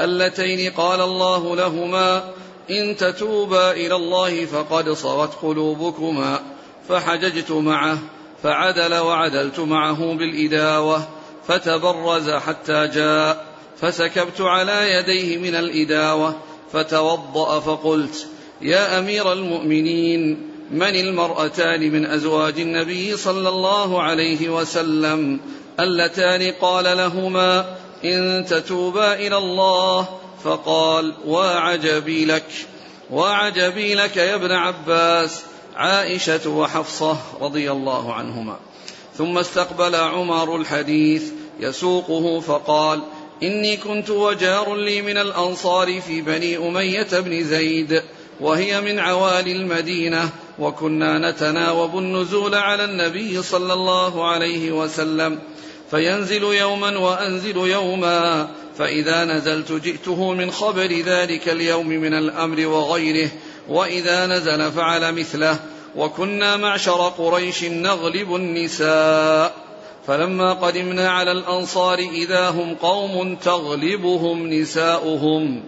اللتين قال الله لهما إن تتوبا إلى الله فقد صغت قلوبكما فحججت معه فعدل وعدلت معه بالإداوة فتبرز حتى جاء فسكبت على يديه من الإداوة فتوضأ فقلت يا أمير المؤمنين من المرأتان من أزواج النبي صلى الله عليه وسلم اللتان قال لهما إن تتوبا إلى الله فقال وعجبي لك. وعجبي لك يا ابن عباس. عائشة وحفصة رضي الله عنهما. ثم استقبل عمر الحديث يسوقه فقال إني كنت وجار لي من الأنصار في بني أمية بن زيد وهي من عوالي المدينة وكنا نتناوب النزول على النبي صلى الله عليه وسلم فينزل يوما وأنزل يوما فإذا نزلت جئته من خبر ذلك اليوم من الأمر وغيره وإذا نزل فعل مثله وكنا معشر قريش نغلب النساء فلما قدمنا على الأنصار إذا هم قوم تغلبهم نساؤهم.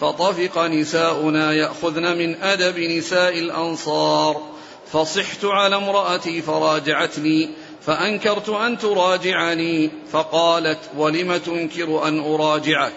فطفق نساؤنا يأخذن من أدب نساء الأنصار. فصحت على امرأتي فراجعتني فأنكرت أن تراجعني فقالت ولم تنكر أن أراجعك؟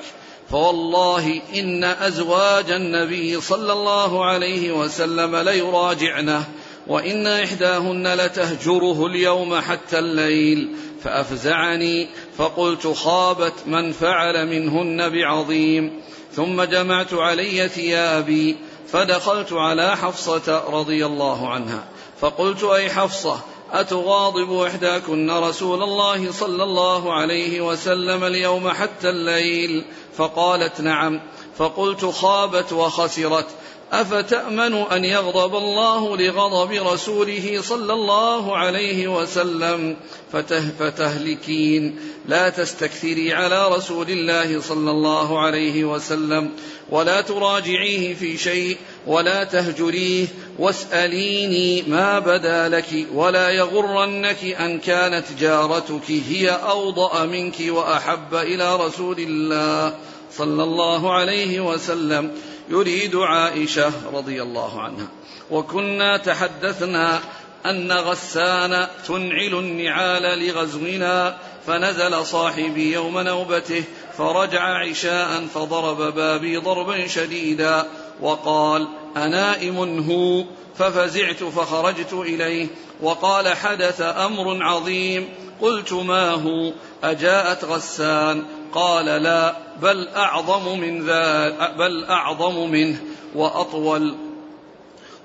فوالله إن أزواج النبي صلى الله عليه وسلم ليراجعنه وإن إحداهن لتهجره اليوم حتى الليل. فأفزعني فقلت خابت من فعل منهن بعظيم. ثم جمعت علي ثيابي فدخلت على حفصة رضي الله عنها. فقلت أي حفصة أتغاضب إحداكن رسول الله صلى الله عليه وسلم اليوم حتى الليل؟ فقالت نعم. فقلت خابت وخسرت. أفتأمن أن يغضب الله لغضب رسوله صلى الله عليه وسلم؟ فته فتهلكين. لا تستكثري على رسول الله صلى الله عليه وسلم ولا تراجعيه في شيء ولا تهجريه. واسأليني ما بدا لك ولا يغرنك أن كانت جارتك هي أوضأ منك وأحب إلى رسول الله صلى الله عليه وسلم. يريد عائشة رضي الله عنها. وكنا تحدثنا أن غسان تنعل النعال لغزونا فنزل صاحبي يوم نوبته فرجع عشاء فضرب بابي ضربا شديدا وقال أنائم هو؟ ففزعت فخرجت إليه وقال حدث أمر عظيم قلت ما هو؟ أجاءت غسان قال لا بل أعظم من ذلك بل أعظم منه وأطول.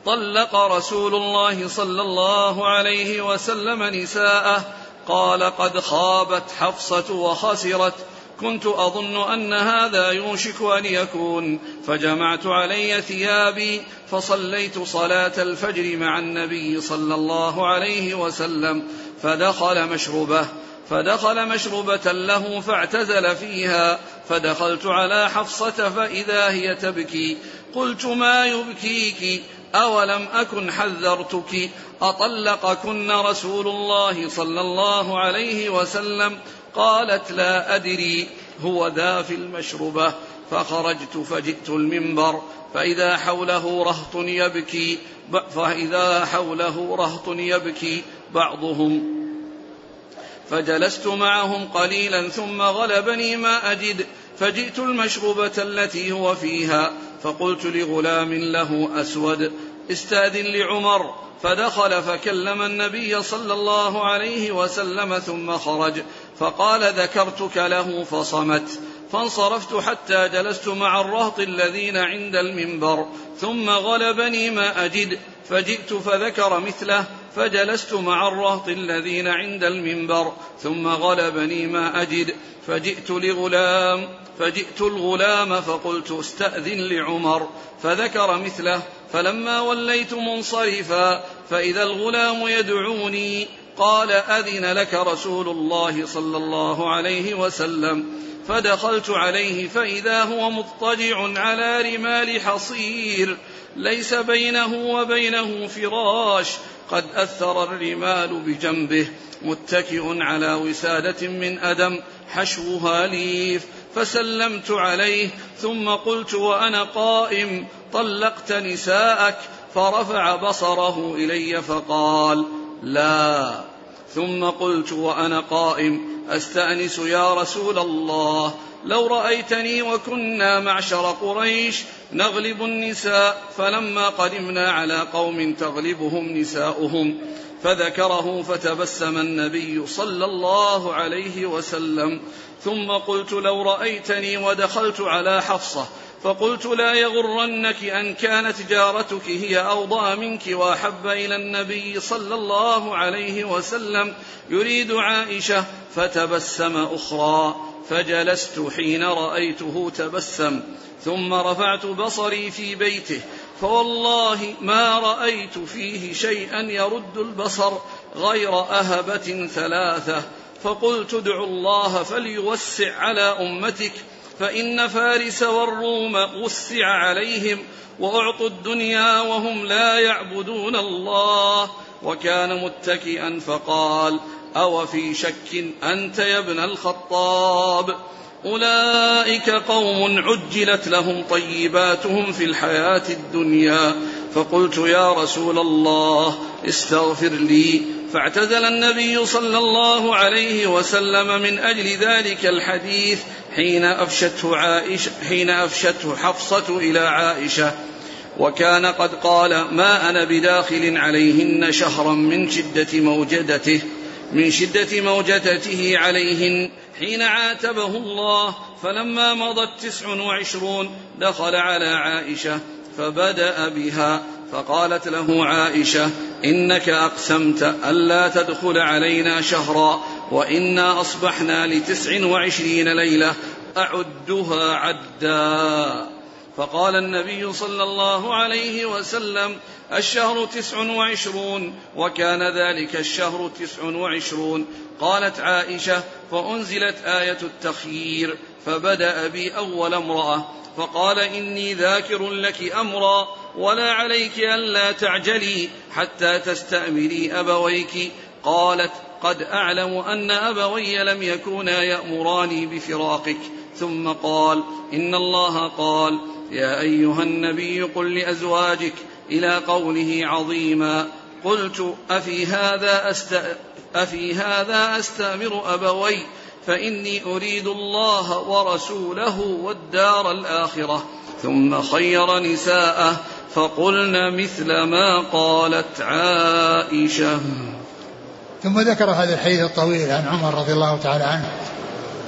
طلق رسول الله صلى الله عليه وسلم نساءه قال قد خابت حفصة وخسرت كنت أظن أن هذا يوشك أن يكون. فجمعت علي ثيابي فصليت صلاة الفجر مع النبي صلى الله عليه وسلم فدخل مشربه. فدخل مشربة له فاعتزل فيها فدخلت على حفصة فإذا هي تبكي. قلت ما يبكيك؟ أولم أكن حذرتك؟ أطلقكن رسول الله صلى الله عليه وسلم؟ قالت لا أدري هو ذا في المشربة فخرجت فجئت المنبر فإذا حوله رهط يبكي فإذا حوله رهط يبكي بعضهم. فجلست معهم قليلا ثم غلبني ما أجد فجئت المشروبة التي هو فيها فقلت لغلام له أسود استأذن لعمر. فدخل فكلم النبي صلى الله عليه وسلم ثم خرج فقال ذكرتك له فصمت. فانصرفت حتى جلست مع الرهط الذين عند المنبر ثم غلبني ما أجد فجئت فذكر مثله فجلست مع الرهط الذين عند المنبر ثم غلبني ما أجد. فجئت لغلام فجئت الغلام فقلت استأذن لعمر. فذكر مثله فلما وليت منصرفا فإذا الغلام يدعوني قال أذن لك رسول الله صلى الله عليه وسلم. فدخلت عليه فإذا هو مضطجع على رمال حصير ليس بينه وبينه فراش. قد أثر الرمال بجنبه متكئ على وسادة من أدم حشوها ليف. فسلمت عليه ثم قلت وأنا قائم طلقت نساءك فرفع بصره إلي فقال لا. ثم قلت وأنا قائم أستأنس يا رسول الله لو رأيتني وكنا معشر قريش نغلب النساء فلما قدمنا على قوم تغلبهم نساؤهم فذكره فتبسم النبي صلى الله عليه وسلم ثم قلت لو رأيتني ودخلت على حفصة فقلت لا يغرنك أن كانت جارتك هي أوضى منك وأحب إلى النبي صلى الله عليه وسلم. يريد عائشة فتبسم أخرى. فجلست حين رأيته تبسم. ثم رفعت بصري في بيته. فوالله ما رأيت فيه شيئا يرد البصر غير أهبة ثلاثة. فقلت ادعوا الله فليوسع على أمتك. فإن فارس والروم وسع عليهم وأعطوا الدنيا وهم لا يعبدون الله وكان متكئا فقال أو في شك أنت يا ابن الخطاب أولئك قوم عجلت لهم طيباتهم في الحياة الدنيا فقلت يا رسول الله استغفر لي فاعتزل النبي صلى الله عليه وسلم من أجل ذلك الحديث حين أفشته عائشة حين أفشته حفصة إلى عائشة. وكان قد قال ما أنا بداخل عليهن شهرا من شدة موجدته من شدة موجدته عليهن. حين عاتبه الله فلما مضت تسع وعشرون دخل على عائشة فبدأ بها فقالت له عائشة إنك أقسمت ألا تدخل علينا شهرا وإنا أصبحنا لتسع وعشرين ليلة أعدها عدا. فقال النبي صلى الله عليه وسلم الشهر تسع وعشرون وكان ذلك الشهر تسع وعشرون. قالت عائشة فأنزلت آية التخيير فبدأ بي أول امرأة. فقال إني ذاكر لك أمرا ولا عليك ألا تعجلي حتى تستأمري أبويك. قالت قد أعلم أن أبوي لم يكونا يأمراني بفراقك. ثم قال إن الله قال يا أيها النبي قل لأزواجك إلى قوله عظيما. قلت أفي هذا أست أفي هذا أستأمر أبوي؟ فإني أريد الله ورسوله والدار الآخرة. ثم خير نساءه. فقلن مثل ما قالت عائشة. ثم ذكر هذا الحديث الطويل عن عمر رضي الله تعالى عنه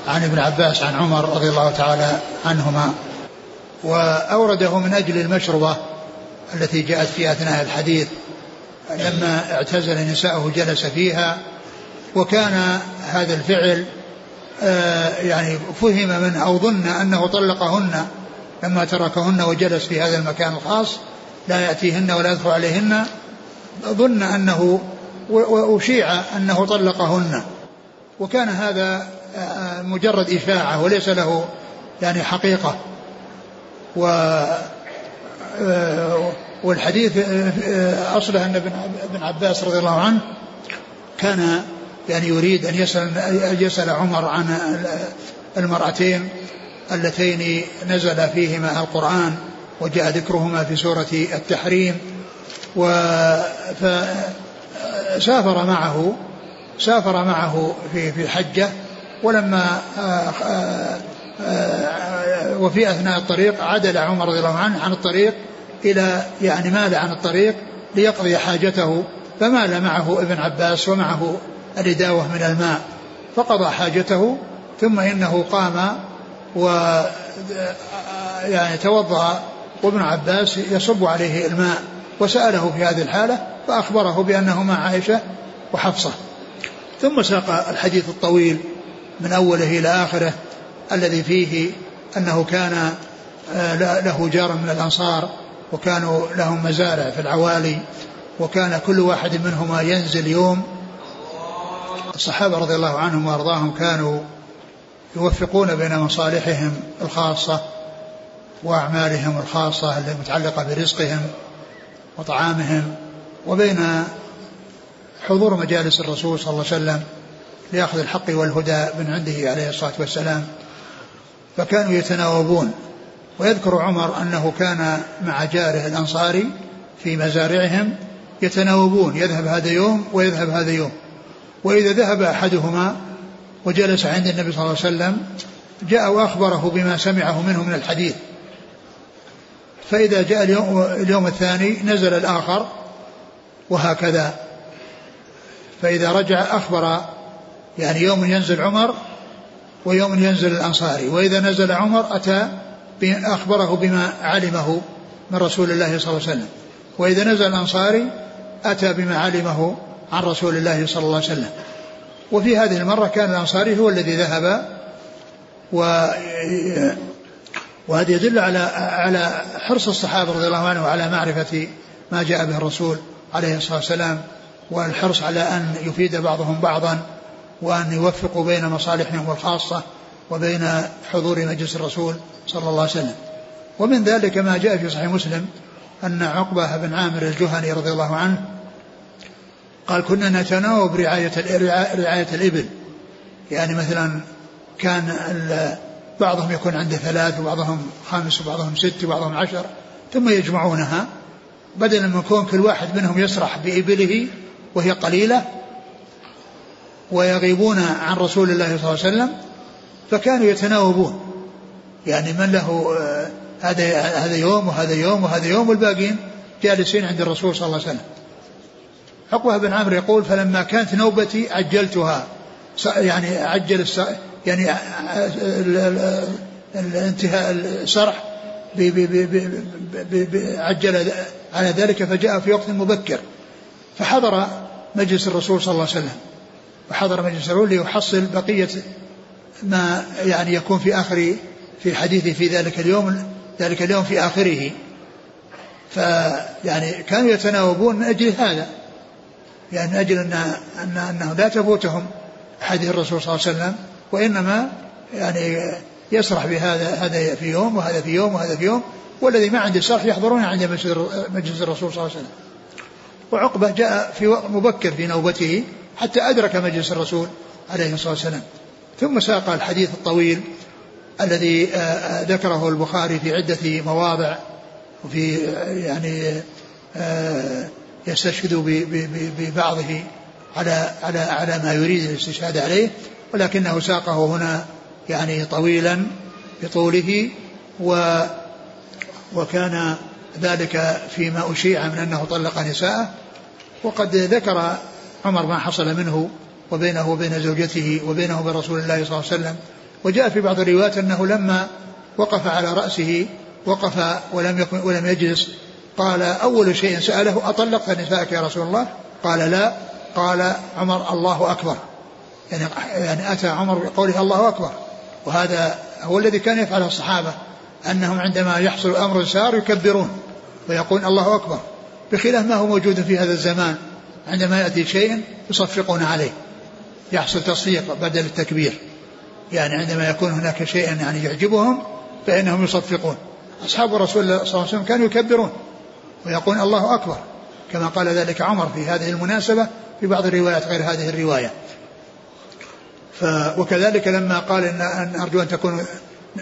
عن ابن عباس عن عمر رضي الله تعالى عنهما. وأورده من أجل المشربة التي جاءت في أثناء الحديث لما اعتزل نساءه جلس فيها. وكان هذا الفعل آه، يعني فهم منه أو ظن أنه طلقهن لما تركهن وجلس في هذا المكان الخاص. لا يأتيهن ولا يدخل عليهن ظن أنه وأشيع أنه طلقهن. وكان هذا آه، مجرد إشاعة وليس له يعني حقيقة. و آه، والحديث أصله أن ابن عباس رضي الله عنه كان يعني يريد أن يسأل, يسأل عمر عن المرأتين اللتين نزل فيهما القرآن. وجاء ذكرهما في سورة التحريم فسافر معه سافر معه في في حجة ولما وفي أثناء الطريق عدل عمر رضي الله عنه عن الطريق إلى يعني مال عن الطريق ليقضي حاجته فمال معه ابن عباس ومعه الإداوة من الماء فقضى حاجته ثم إنه قام و يعني توضأ وابن عباس يصب عليه الماء وسأله في هذه الحالة فأخبره بأنه مع عائشة وحفصة. ثم ساق الحديث الطويل من أوله إلى آخره الذي فيه أنه كان آه، له جار من الأنصار وكانوا لهم مزارع في العوالي وكان كل واحد منهما ينزل يوم. الصحابة رضي الله عنهم وأرضاهم كانوا يوفقون بين مصالحهم الخاصة وأعمالهم الخاصة المتعلقة برزقهم وطعامهم وبين حضور مجالس الرسول صلى الله عليه وسلم لأخذ الحق والهدى من عنده عليه الصلاة والسلام. فكانوا يتناوبون. ويذكر عمر أنه كان مع جاره الأنصاري في مزارعهم يتناوبون. يذهب هذا يوم ويذهب هذا يوم. وإذا ذهب أحدهما وجلس عند النبي صلى الله عليه وسلم جاء وأخبره بما سمعه منه من الحديث. فإذا جاء اليوم, اليوم الثاني نزل الآخر وهكذا. فإذا رجع أخبر يعني يوم ينزل عمر ويوم ينزل الأنصاري. وإذا نزل عمر أتى أخبره بما علمه من رسول الله صلى الله عليه وسلم. وإذا نزل الأنصاري أتى بما علمه عن رسول الله صلى الله عليه وسلم. وفي هذه المرة كان الأنصاري هو الذي ذهب و وهذا يدل على على حرص الصحابة رضي الله عنهم على معرفة ما جاء به الرسول عليه الصلاة والسلام والحرص على أن يفيد بعضهم بعضا وأن يوفقوا بين مصالحهم الخاصة وبين حضور مجلس الرسول صلى الله عليه وسلم. ومن ذلك ما جاء في صحيح مسلم أن عقبة بن عامر الجهني رضي الله عنه قال كنا نتناوب رعاية رعاية الإبل. يعني مثلا كان بعضهم يكون عنده ثلاث وبعضهم خمس وبعضهم ست وبعضهم عشر ثم يجمعونها. بدلا من يكون كل واحد منهم يسرح بإبله وهي قليلة ويغيبون عن رسول الله صلى الله عليه وسلم فكانوا يتناوبون. يعني من له آه، هذا هذا يوم وهذا يوم وهذا يوم والباقين جالسين عند الرسول صلى الله عليه وسلم. عقبة بن عمرو يقول فلما كانت نوبتي عجلتها. يعني عجل يعني الانتهاء الشرح عجل على ذلك فجاء في وقت مبكر. فحضر مجلس الرسول صلى الله عليه وسلم وحضر مجلس الرسول ليحصل بقية ما يعني يكون في آخر في حديثه في ذلك اليوم ذلك اليوم في آخره. فيعني كانوا يتناوبون من أجل هذا يعني من أجل أن أنه لا تفوتهم حديث الرسول صلى الله عليه وسلم. وإنما يعني يسرح بهذا هذا في يوم وهذا في يوم وهذا في يوم والذي ما عنده سرح يحضرون عند مجلس الرسول صلى الله عليه وسلم. وعقبة جاء في وقت مبكر في نوبته حتى أدرك مجلس الرسول عليه الصلاة والسلام. ثم ساق الحديث الطويل الذي آه، آه، ذكره البخاري في عدة مواضع وفي آه، يعني يستشهد ببعضه على على على ما يريد الاستشهاد عليه. ولكنه ساقه هنا يعني طويلا بطوله و وكان ذلك فيما أشيع من أنه طلق نساءه وقد ذكر عمر ما حصل منه وبينه وبين زوجته وبينه وبين رسول الله صلى الله عليه وسلم وجاء في بعض الروايات أنه لما وقف على رأسه وقف ولم يكن ولم يجلس قال أول شيء سأله أطلقت نساءك يا رسول الله؟ قال لا. قال عمر الله أكبر. يعني, يعني أتى عمر بقوله الله أكبر. وهذا هو الذي كان يفعله الصحابة أنهم عندما يحصل أمر سار يكبرون ويقول الله أكبر بخلاف ما هو موجود في هذا الزمان عندما يأتي شيء يصفقون عليه يحصل تصفيق بدل التكبير. يعني عندما يكون هناك شيء يعني يعجبهم فإنهم يصفقون. أصحاب رسول الله صلى الله عليه وسلم كانوا يكبرون ويقول الله أكبر كما قال ذلك عمر في هذه المناسبة في بعض الروايات غير هذه الرواية. ف وكذلك لما قال إن, أن أرجو أن تكون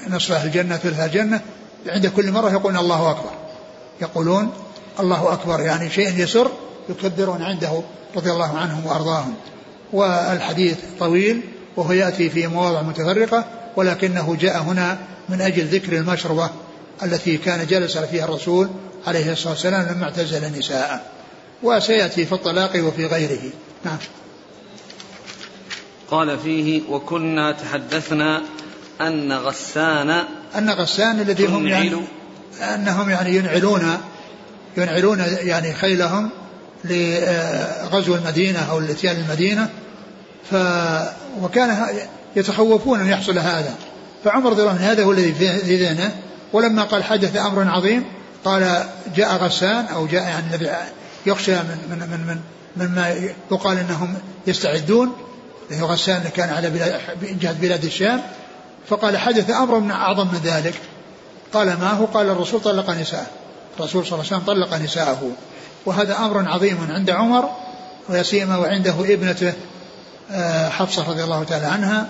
نصف أهل الجنة ثلث الجنة عند كل مرة يقولون الله أكبر. يقولون الله أكبر يعني شيء يسر يكبرون عنده رضي الله عنهم وأرضاهم. والحديث طويل وهو يأتي في مواضع متفرقة ولكنه جاء هنا من أجل ذكر المشربة التي كان جلس فيها الرسول عليه الصلاة والسلام لما اعتزل النساء وسيأتي في الطلاق وفي غيره. نعم. قال فيه وكنا تحدثنا أن غسان أن غسان الذي هم يعني أنهم يعني ينعلون ينعلون يعني خيلهم لغزو المدينة أو لاتيان المدينة. ف وكان يتخوفون أن يحصل هذا. فعمر رضي الله عنه هذا هو الذي في ذهنه. ولما قال حدث أمر عظيم. قال جاء غسان أو جاء يعني الذي يخشى من من من من مما يقال إنهم يستعدون. لأنه غسان كان على بلاد جهة بلاد الشام فقال حدث أمر من أعظم من ذلك. قال ما هو؟ قال الرسول طلق نساءه. الرسول صلى الله عليه وسلم طلق نساءه. وهذا أمر عظيم عند عمر ولا سيما وعنده ابنته آه، حفصة رضي الله تعالى عنها.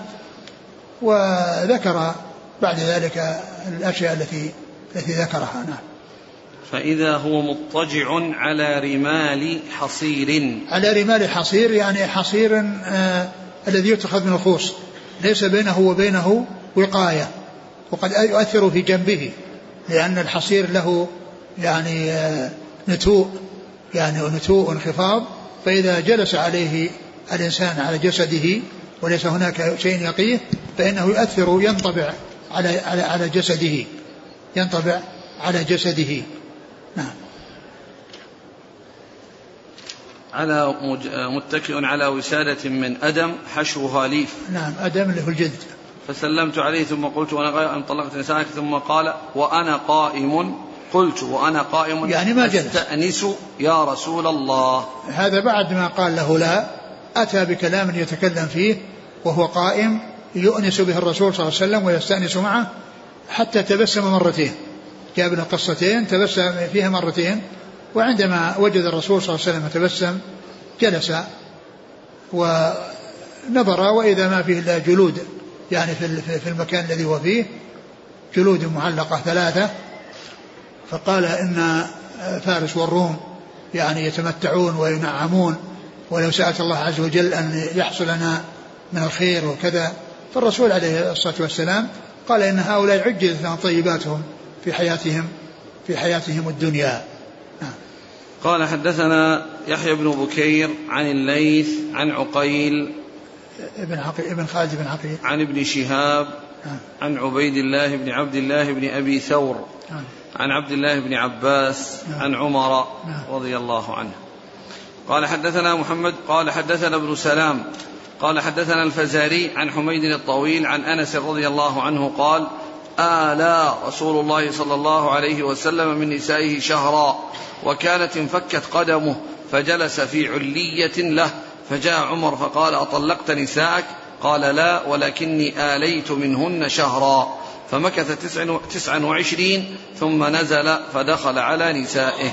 وذكر بعد ذلك الأشياء التي التي ذكرها. نعم. فإذا هو مضطجع على رمال حصير. على رمال حصير يعني حصير آه الذي يتخذ من الخوص. ليس بينه وبينه وقاية. وقد يؤثر في جنبه لأن الحصير له يعني آه نتوء. يعني نتوء انخفاض فإذا جلس عليه الإنسان على جسده وليس هناك شيء يقيه فإنه يؤثر ينطبع على على على جسده. ينطبع على جسده. على متكئ على وسادة من أدم حشوها ليف. نعم أدم اللي هو الجلد. فسلمت عليه ثم قلت وأنا أن طلقت نسائك ثم قال وأنا قائم. قلت وأنا قائم. يعني ما جلس. أستأنس يا رسول الله. هذا بعد ما قال له لا أتى بكلام يتكلم فيه وهو قائم يؤنس به الرسول صلى الله عليه وسلم ويستأنس معه حتى تبسم مرتين. جاب له قصتين تبسم فيها مرتين. وعندما وجد الرسول صلى الله عليه وسلم تبسم جلس ونظر وإذا ما فيه إلا جلود يعني في المكان الذي هو فيه جلود معلقة ثلاثة فقال إن فارس والروم يعني يتمتعون وينعمون ولو سألت الله عز وجل أن يحصل لنا من الخير وكذا فالرسول عليه الصلاة والسلام قال إن هؤلاء عجزت لهم طيباتهم في حياتهم في حياتهم الدنيا. قال حدثنا يحيى بن بكير عن الليث عن عقيل ابن عقيل ابن خالد بن عقيل عن ابن شهاب نعم. عن عبيد الله بن عبد الله بن أبي ثور نعم. عن عبد الله بن عباس نعم. عن عمر. رضي الله عنه قال حدثنا محمد قال حدثنا ابن سلام قال حدثنا الفزاري عن حميد الطويل عن أنس رضي الله عنه قال آلى رسول الله صلى الله عليه وسلم من نسائه شهرا وكانت انفكت قدمه فجلس في علية له فجاء عمر فقال أطلقت نساءك؟ قال لا ولكني آليت منهن شهرا. فمكث تسع, تسعا وعشرين ثم نزل فدخل على نسائه.